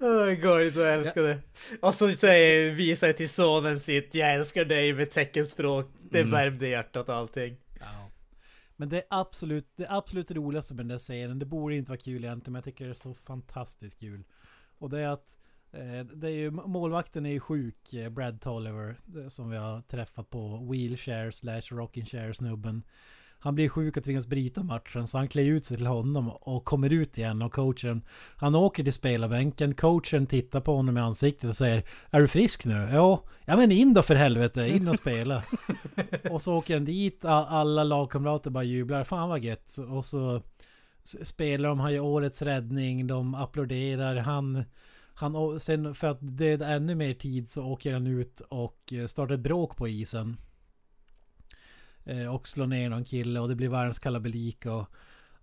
Oh, jag älskar det. Och så säger, visar till sonen sitt, jag älskar dig med teckenspråk. Det Mm. värmde hjärtat och allting. Ja. Men det är absolut det absolut roligaste med den där scenen. Det borde inte vara kul egentligen, men jag tycker det är så fantastiskt kul. Och det är att eh, det är ju, målvakten är ju sjuk, eh, Brad Tolliver, det som vi har träffat på wheelchair slash rocking chair snubben. Han blir sjuk och tvingas bryta matchen så han klär ut sig till honom och kommer ut igen och coachen Han åker till spelarbänken, coachen tittar på honom i ansiktet och säger Är du frisk nu? Ja, ja men in då för helvete, in och spela. Och så åker han dit, alla lagkamrater bara jublar, fan vad gött. Och så spelar de, han gör årets räddning, de applåderar, han han, sen för att döda ännu mer tid så åker han ut och eh, startar ett bråk på isen. Eh, Och slår ner någon kille och det blir världens kalabalik och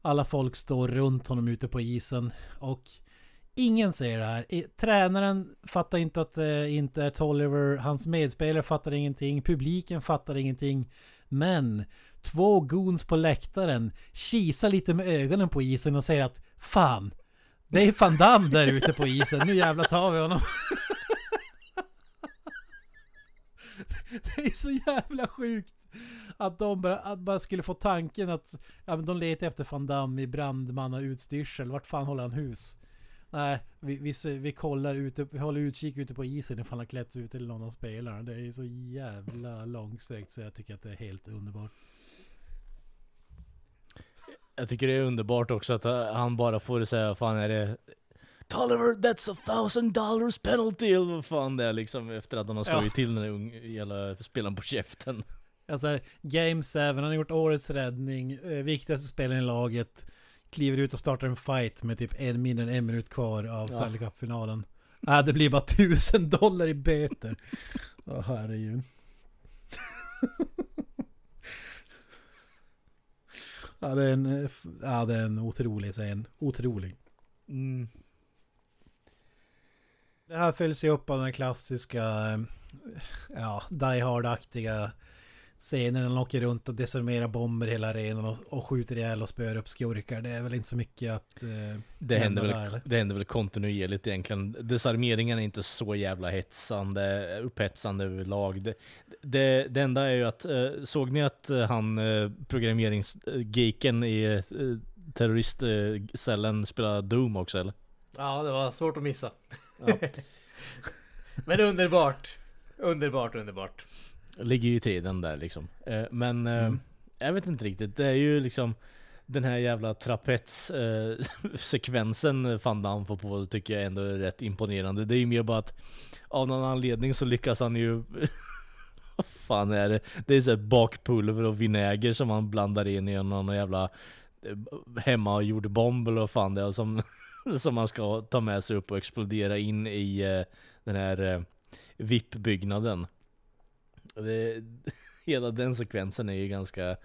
alla folk står runt honom ute på isen. Och ingen ser det här. Tränaren fattar inte att det inte är Tolliver. Hans medspelare fattar ingenting. Publiken fattar ingenting. Men två goons på läktaren kisar lite med ögonen på isen och säger att Fan! Det är Van Damme där ute på isen. Nu jävlar tar vi honom. Det är så jävla sjukt att de bara, att bara skulle få tanken att ja, men de letar efter Van Damme i brandmannautstyrsel. Vart fan håller han hus? Nej, vi, vi, vi kollar ute, vi håller utkik ute på isen ifall han klätts ut till någon av spelarna. Det är så jävla långsträckt så jag tycker att det är helt underbart. Jag tycker det är underbart också att han bara får säga, fan är det Tolliver, that's a thousand dollars penalty eller vad fan det är liksom efter att han har slagit Ja. till den där jävla spelaren på käften. Alltså, Game 7, han har gjort årets räddning, eh, viktigaste spelaren i laget. Kliver ut och startar en fight med typ en mindre än en minut kvar av Ja. Stanley Cup-finalen. Äh, det blir bara tusen dollar i böter. Åh herregud. ja, det är en, eh, ja, det är en otrolig scen. Otrolig. Mm. Det här följs ju upp av den klassiska, eh, ja, Die Hard-aktiga scenen. när Han åker runt och desarmerar bomber hela arenan och, och skjuter ihjäl och spöar upp skurkar. Det är väl inte så mycket att... Eh, Det händer, väl, där, det händer väl kontinuerligt egentligen. Desarmeringen är inte så jävla hetsande, upphetsande överlag. Det, det, det enda är ju att, eh, såg ni att eh, han eh, programmeringsgeeken i eh, terroristcellen spelar Doom också eller? Ja, det var svårt att missa. Ja. Men underbart. Underbart, underbart. Ligger ju i tiden där liksom. Eh, Men eh, Mm. jag vet inte riktigt, det är ju liksom den här jävla trapetssekvensen Van Damme får på tycker jag ändå är rätt imponerande. Det är ju mer bara att av någon anledning så lyckas han ju Vad fan är det? Det är så bakpulver och vinäger som han blandar in i någon jävla eh, hemmagjord bomb eller vad fan det är som, som man ska ta med sig upp och explodera in i eh, den här eh, VIP-byggnaden. Det, hela den sekvensen är ju ganska eh,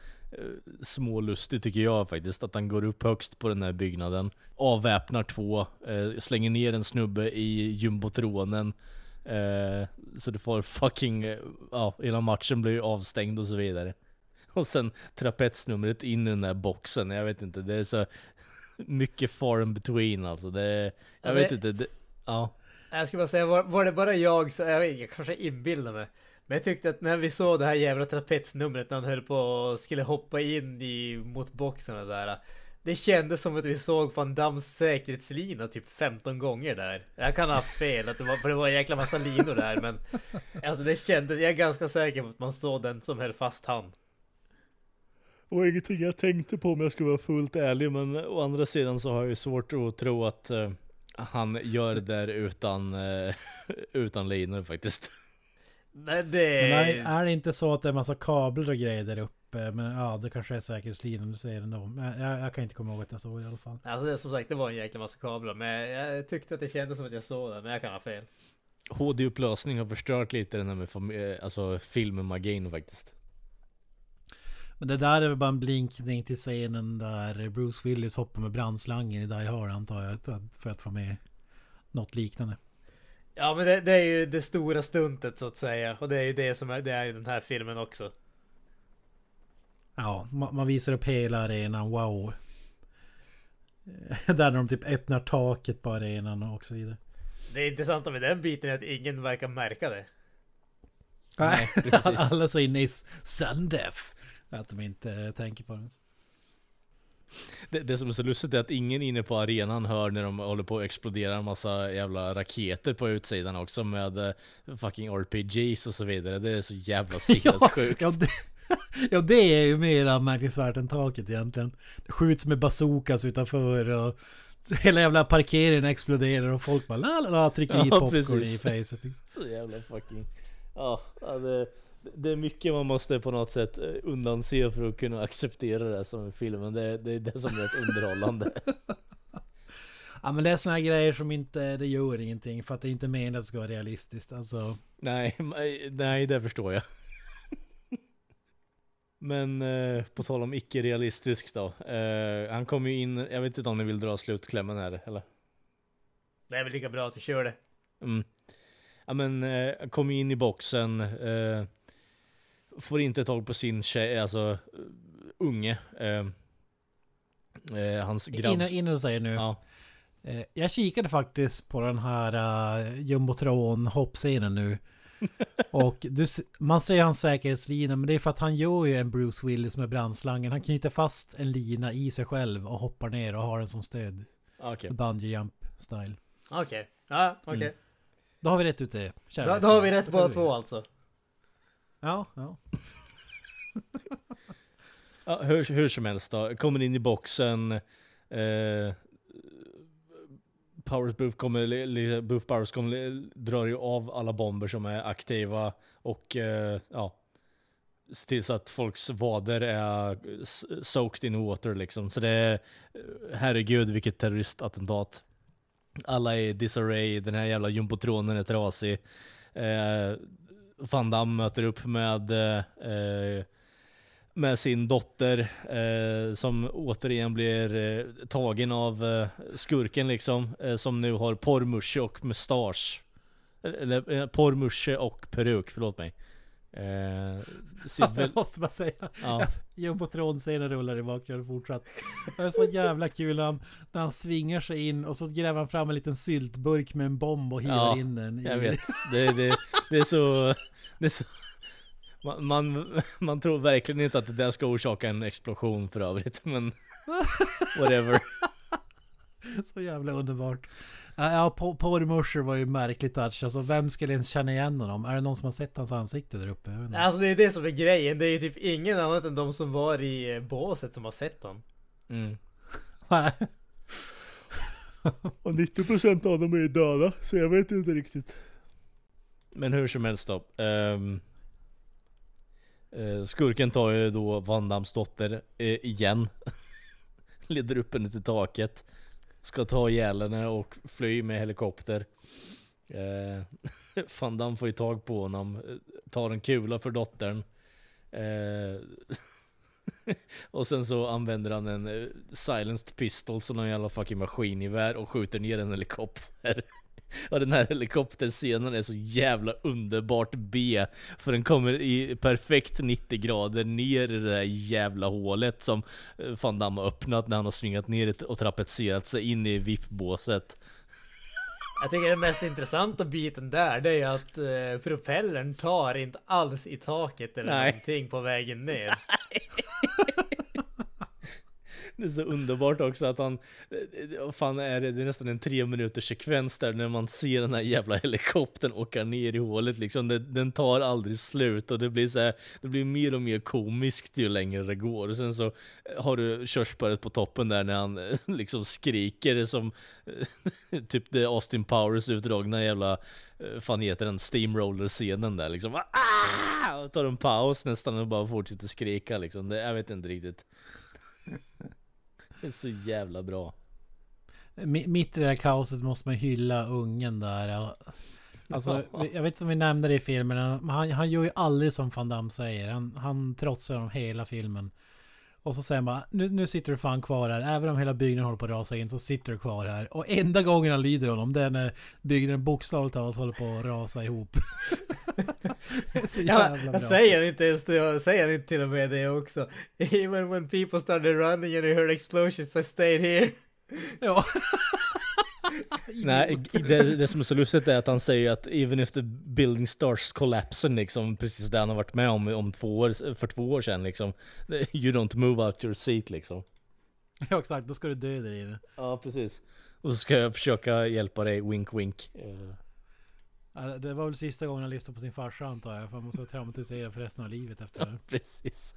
smålustig tycker jag faktiskt. Att han går upp högst på den här byggnaden, avväpnar två, eh, slänger ner en snubbe i jumbotronen. Eh, så du får fucking, eh, ja, hela matchen blir ju avstängd och så vidare. Och sen trapetsnumret in i den där boxen, jag vet inte, det är så mycket far in between alltså. Det, jag Alltså, vet inte, det, ja. Jag ska bara säga, var, var det bara jag, så, jag, vet, jag kanske inbillar mig. Men jag tyckte att när vi såg det här jävla trapetsnumret när han höll på och skulle hoppa in i, mot boxen och där. Det kändes som att vi såg Van Dams säkerhetslina typ 15 gånger där. Jag kan ha fel, att det var, för det var en jäkla massa linor där men Alltså det kändes, jag är ganska säker på att man såg den som höll fast han. Och ingenting jag tänkte på om jag ska vara fullt ärlig, men å andra sidan så har jag ju svårt att tro att uh, han gör det där utan, uh, utan linor faktiskt. Nej, det Men är... det inte så att det är massa kablar och grejer där uppe? Men ja, det kanske är säkerhetslinjen du säger ändå. Men jag, jag kan inte komma ihåg att jag såg det i alla fall. Alltså det, som sagt, det var en jäkla massa kablar. Men jag tyckte att det kändes som att jag såg det. Men jag kan ha fel. HD-upplösning har förstört lite den här med eh, alltså filmmagin faktiskt. Men det där är väl bara en blinkning till scenen där Bruce Willis hoppar med brandslangen i Die Hard antar jag. För att få med något liknande. Ja men det, det är ju det stora stuntet så att säga. Och det är ju det som är, det är i den här filmen också. Ja, man, man visar upp hela arenan. Wow. Där de typ öppnar taket på arenan och så vidare. Det intressanta med den biten är att ingen verkar märka det. Nej, precis. Alla så inne i Sundeath. Att de inte tänker på det. Det, det som är så lustigt är att ingen inne på arenan hör när de håller på att explodera en massa jävla raketer på utsidan också med eh, fucking RPGs och så vidare. Det är så jävla sinnessjukt. Ja, det, ja, det är ju mer anmärkningsvärt än taket egentligen. Det skjuts med bazookas utanför och hela jävla parkeringen exploderar och folk bara la la la trycker i Ja, popcorn precis. i facet. Liksom. Så jävla fucking... Ja, ja, det, det är mycket man måste på något sätt eh, undanse för att kunna acceptera det som en film. Men det, det är det som gör det underhållande. Ja men det är såna här grejer som inte, det gör ingenting för att det är inte meningen att det ska vara realistiskt. Alltså, nej, nej, det förstår jag. Men eh, på tal om icke-realistisk då. Eh, han kom ju in, jag vet inte om ni vill dra slutklämmen här eller? Det är väl lika bra att vi kör det. Mm. Ja men, eh, kom in i boxen. Eh, får inte tag på sin tjej, alltså eh, unge. Eh, eh, hans grabb. innan, innan du säger nu. Ja. Eh, jag kikade faktiskt på den här uh, jumbotron hoppscenen nu. Och du, man ser hans säkerhetslina men det är för att han gör ju en Bruce Willis med brandslangen. Han knyter fast en lina i sig själv och hoppar ner och har den som stöd. Okej. Bungee jump style. Okej. Ja, okej. Mm. Då har vi rätt ut det. Då, då har vi rätt båda två alltså. Ja, ja. Ja, hur, hur som helst då, kommer in i boxen. Eh, Powers Booth kommer, Buff Booth Powers kommer, drar ju av alla bomber som är aktiva och eh, ja, ser till så att folks vader är soaked in water liksom. Så det är, eh, herregud vilket terroristattentat. Alla är i disarray, den här jävla jumbotronen är trasig. Eh, Van Damme möter upp med eh, eh, med sin dotter eh, som återigen blir eh, tagen av eh, skurken liksom. Eh, som nu har porrmusche och mustasch. Eh, eller eh, porrmusche och peruk, förlåt mig. Eh, Alltså jag måste bara säga. ja, Jumbotron-scenen rullar i bakgrunden fortsatt. Det är så jävla kul när han, när han svingar sig in och så gräver han fram en liten syltburk med en bomb och hivar Ja, in den. jag i- vet. Det, det, det är så... Det är så man, man, man tror verkligen inte att det där ska orsaka en explosion för övrigt, men whatever. Så jävla underbart. Ja, Po- porrmuscher var ju märkligt touch. Alltså vem skulle ens känna igen honom? Är det någon som har sett hans ansikte där uppe? Alltså det är det som är grejen. Det är ju typ ingen annat än de som var i eh, båset som har sett honom. Mm. Nej. Och 90% av dem är ju döda, så jag vet inte riktigt. Men hur som helst då. ehm, eh, skurken tar ju då Van Dams dotter eh, igen. Leder upp henne till taket. Ska ta ihjäl henne och fly med helikopter. Eh, Van Damme får ju tag på honom. Eh, tar en kula för dottern. Eh, och sen så använder han en eh, silenced pistol som någon jävla fucking maskingevär och skjuter ner en helikopter. Och den här helikopterscenen är så jävla underbart B. För den kommer i perfekt 90 grader ner i det där jävla hålet som eh, Van Damme har öppnat när han har svingat ner och trapetserat sig in i VIP-båset. Jag tycker den mest intressanta biten där, det är att eh, propellern tar inte alls i taket eller Nej. någonting på vägen ner. Det är så underbart också att han, vad fan är det, det är nästan en tre minuters sekvens där när man ser den här jävla helikoptern åka ner i hålet liksom. Den, den tar aldrig slut och det blir så här, det blir mer och mer komiskt ju längre det går. Och sen så har du körsbäret på toppen där när han liksom skriker som typ det Austin Powers utdragna jävla, eh, fan heter den, steamroller-scenen där liksom. Ah! Och tar en paus nästan och bara fortsätter skrika liksom. Det, jag vet inte riktigt. Det är så jävla bra. Mi- Mitt i det här kaoset måste man hylla ungen där. Alltså, jag vet inte om vi nämnde det i filmen, men han, han gör ju aldrig som Van Damme säger. Han, han trotsar honom hela filmen. Och så säger man, nu, nu sitter du fan kvar här. Även om hela byggnaden håller på att rasa in så sitter du kvar här. Och enda gången han lyder honom, det är när byggnaden bokstavligt talat håller på att rasa ihop. Så Ja, jävla bra. jag säger inte ens det, jag säger inte till och med det också. Even when people started running and I heard explosions I stayed here. Ja. Nej, det, det som är så lustigt är att han säger att even if the building starts collapsing liksom, precis det han har varit med om, om två år, för två år sedan liksom. You don't move out your seat liksom. ja, exakt. Då ska du dö där inne. Ja, precis. Och så ska jag försöka hjälpa dig, wink wink. Ja, Det var väl sista gången han lyssnade på sin farsa antar jag. För han måste vara traumatiserad för resten av livet efter det. Precis.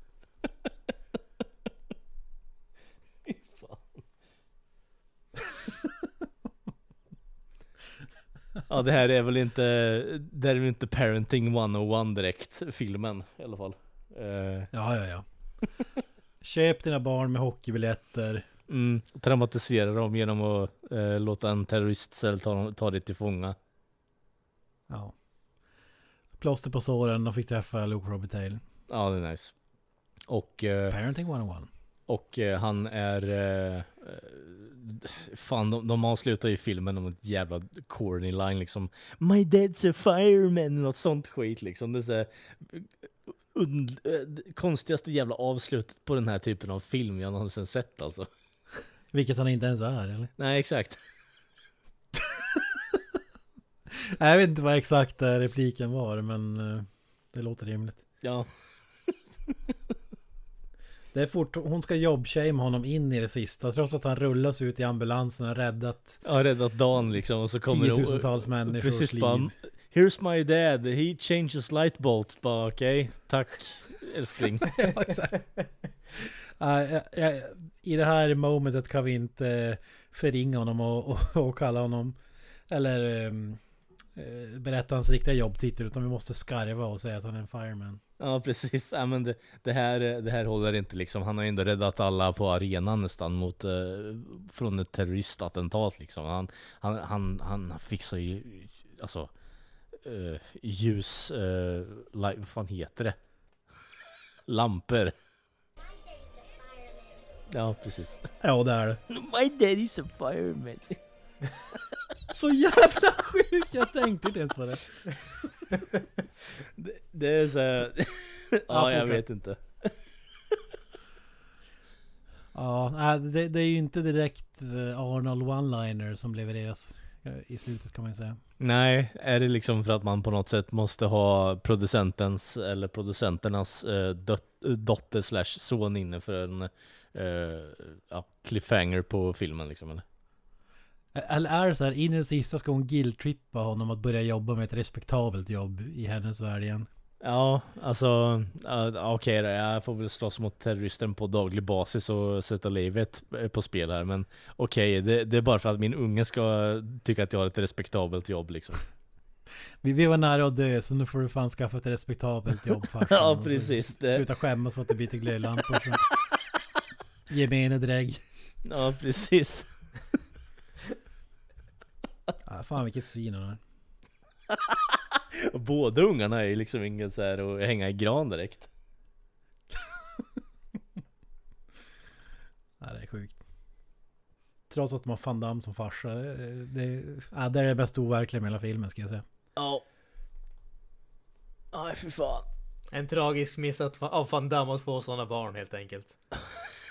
Ja, det här är väl inte, det här är väl inte Parenting 101 direkt, filmen i alla fall. Eh, Ja, ja, ja. Köp dina barn med hockeybiljetter. mm, traumatisera dem genom att eh, låta en terroristcell ta, ta dig till fånga. Ja. Plåster på såren och fick träffa Luke Robitaille. Ja, det är nice. Och... eh, Parenting 101. Och han är... Fan, de, de avslutar ju filmen om ett jävla corny line liksom. My dad's a fireman, något sånt skit liksom. Det är så här, und, eh, konstigaste jävla avslutet på den här typen av film jag någonsin sett alltså. Vilket han inte ens är eller? Nej, exakt. Nej, Jag vet inte vad exakt eh, repliken var men eh, det låter rimligt. Ja, Det är fort, hon ska jobbshame honom in i det sista trots att han rullas ut i ambulansen och räddat jag har räddat dagen liksom och så kommer tiotusentals människors Precis liv. bara, Here's my dad, he changes light bulbs. Bara okej, tack älskling. Ja, exakt. Ja, ja, ja, I det här momentet kan vi inte förringa honom och, och, och kalla honom Eller um, berätta hans riktiga jobbtitel utan vi måste skarva och säga att han är en fireman. Ja precis, ja, men det, det, här, det här håller inte liksom. Han har ju ändå räddat alla på arenan nästan mot, eh, från ett terroristattentat liksom. Han, han, han, han fixar ju, alltså, eh, ljus, eh, li- vad fan heter det? Lampor. Ja precis. Ja det är det. My daddy's a fireman. Så jävla sjukt! Jag tänkte inte ens på det. Det, det är så ja jag vet inte. Ja, det, det är ju inte direkt eh, Arnold one-liner som levereras eh, i slutet kan man ju säga. Nej, är det liksom för att man på något sätt måste ha producentens eller producenternas eh, dot, dotter slash son inne för en eh, ja, cliffhanger på filmen liksom eller? Eller är det så här, in i det sista ska hon guilt-trippa honom att börja jobba med ett respektabelt jobb i hennes värld igen? Ja, alltså okej då, jag får väl slåss mot terroristen på daglig basis och sätta livet eh, på spel här men okej, det, det är bara för att min unge ska tycka att jag har ett respektabelt jobb liksom. Vi, vi var nära att dö så nu får du fan skaffa ett respektabelt jobb farsan. Ja, precis, det- Sluta skämmas för att det blir till glödlampor som gemene drägg. Ja, precis. Ja, fan vilket svin han är. Och båda ungarna är ju liksom inget så här att hänga i gran direkt. Ja, det är sjukt. Trots att de har Van Damme som farsa. Det, det, ja, det är det bästa overkliga med hela filmen ska jag säga. Ja. Nej för fan. En tragisk miss att, av Van Damme att få sådana barn helt enkelt.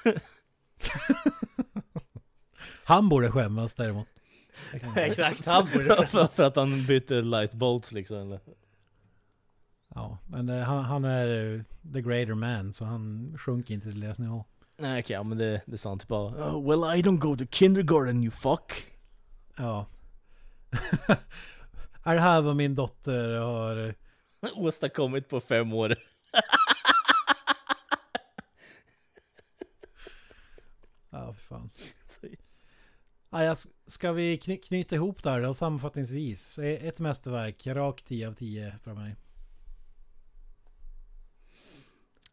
Han borde skämmas däremot. Det. Exakt, han borde för, för att han bytte light bolts liksom eller? Ja, men eh, han, han är eh, the greater man så han sjunker inte till deras nivå. Nej okej, ja, men det, det är sant. Bara, oh, well I don't go to kindergarten you fuck. Ja. är det här vad min dotter har... Åstadkommit på fem år. Ja, för fan. Aja, ska vi kny knyta ihop där då sammanfattningsvis? Ett mästerverk, rakt 10 av 10 för mig.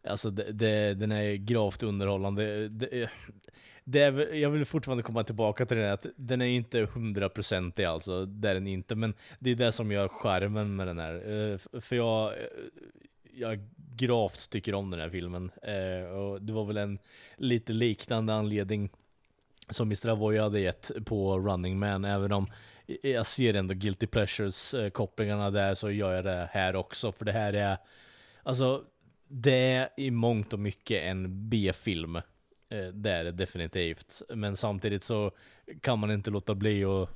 Alltså det, det, den är gravt underhållande. Det, det är, jag vill fortfarande komma tillbaka till det att den är inte hundraprocentig alltså, det är den inte. Men det är det som gör skärmen med den här. Eh, för jag, eh, jag gravt tycker om den här filmen. Eh, och det var väl en lite liknande anledning som Mr. Avoy hade gett på Running Man, även om jag ser ändå Guilty Pleasures eh, kopplingarna där så gör jag det här också, för det här är Alltså, det är i mångt och mycket en B-film. Eh, det är det definitivt. Men samtidigt så kan man inte låta bli att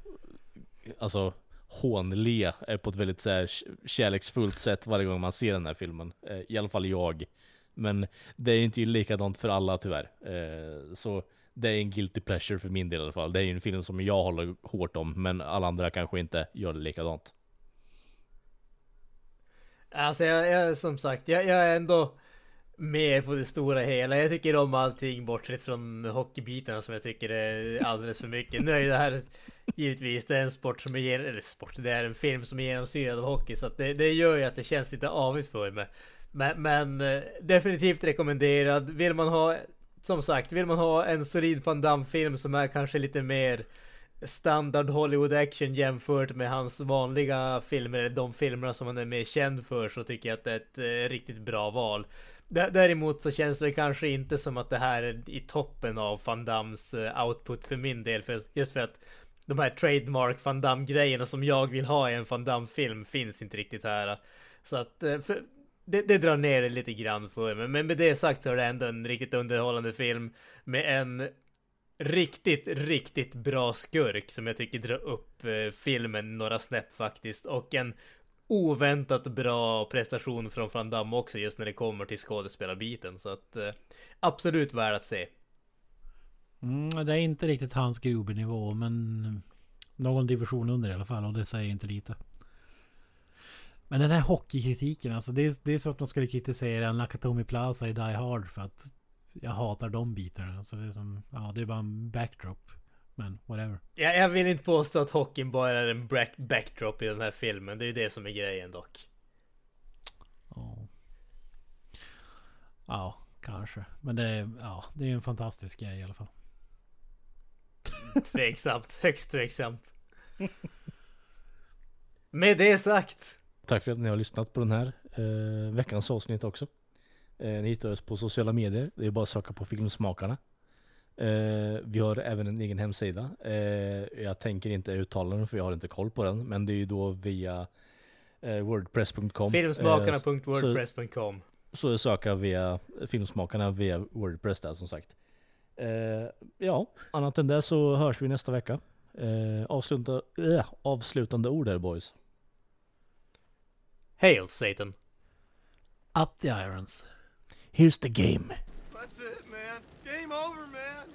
alltså, hånle eh, på ett väldigt så här, kärleksfullt sätt varje gång man ser den här filmen. I alla fall jag. Men det är inte likadant för alla tyvärr. Så det är en guilty pleasure för min del i alla fall. Det är ju en film som jag håller hårt om, men alla andra kanske inte gör det likadant. Alltså jag, jag som sagt, jag, jag är ändå med på det stora hela. Jag tycker om allting bortsett från hockeybitarna som jag tycker är alldeles för mycket. Nu är det här givetvis det är en sport som är eller sport, det är en film som är genomsyrad av hockey så att det, det gör ju att det känns lite avigt för mig. Men, men eh, definitivt rekommenderad. Vill man ha som sagt, vill man ha en solid Van Damme-film som är kanske lite mer standard Hollywood action jämfört med hans vanliga filmer, de filmerna som han är mer känd för, så tycker jag att det är ett eh, riktigt bra val. Däremot så känns det kanske inte som att det här är i toppen av Van Dams eh, output för min del, för just för att de här trademark Van Damme grejerna som jag vill ha i en Van Damme film finns inte riktigt här. Så att eh, för, det, det, drar ner det lite grann för mig. Men med det sagt så är det ändå en riktigt underhållande film med en riktigt, riktigt bra skurk som jag tycker drar upp eh, filmen några snäpp faktiskt. Och en oväntat bra prestation från Van Damme också just när det kommer till skådespelarbiten. Så att eh, absolut värd att se. Mm, det är inte riktigt hans grubernivå men någon division under i alla fall och det säger inte lite. Men den här hockeykritiken alltså. Det är, det är så att man skulle kritisera Nakatomi Plaza i Die Hard för att jag hatar de bitarna. Så det är som, ja det är bara en backdrop. Men whatever. Ja, jag vill inte påstå att hockeyn bara är en back backdrop i den här filmen. Det är det som är grejen dock. Ja. Ja, kanske. Men det är, ja, det är en fantastisk grej i alla fall. tveksamt. Högst tveksamt. Med det sagt. Tack för att ni har lyssnat på den här eh, veckans avsnitt också. Eh, ni hittar oss på sociala medier. Det är bara att söka på Filmsmakarna. Eh, vi har även en egen hemsida. Eh, jag tänker inte uttala den för jag har inte koll på den. Men det är ju då via eh, wordpress.com. Filmsmakarna.wordpress.com så, så söka via Filmsmakarna via Wordpress där som sagt. Eh, ja, annat än det så hörs vi nästa vecka. Eh, avsluta, äh, avslutande ord där boys. Hail Satan. Up the irons. Here's the game. That's it, man. Game over, man.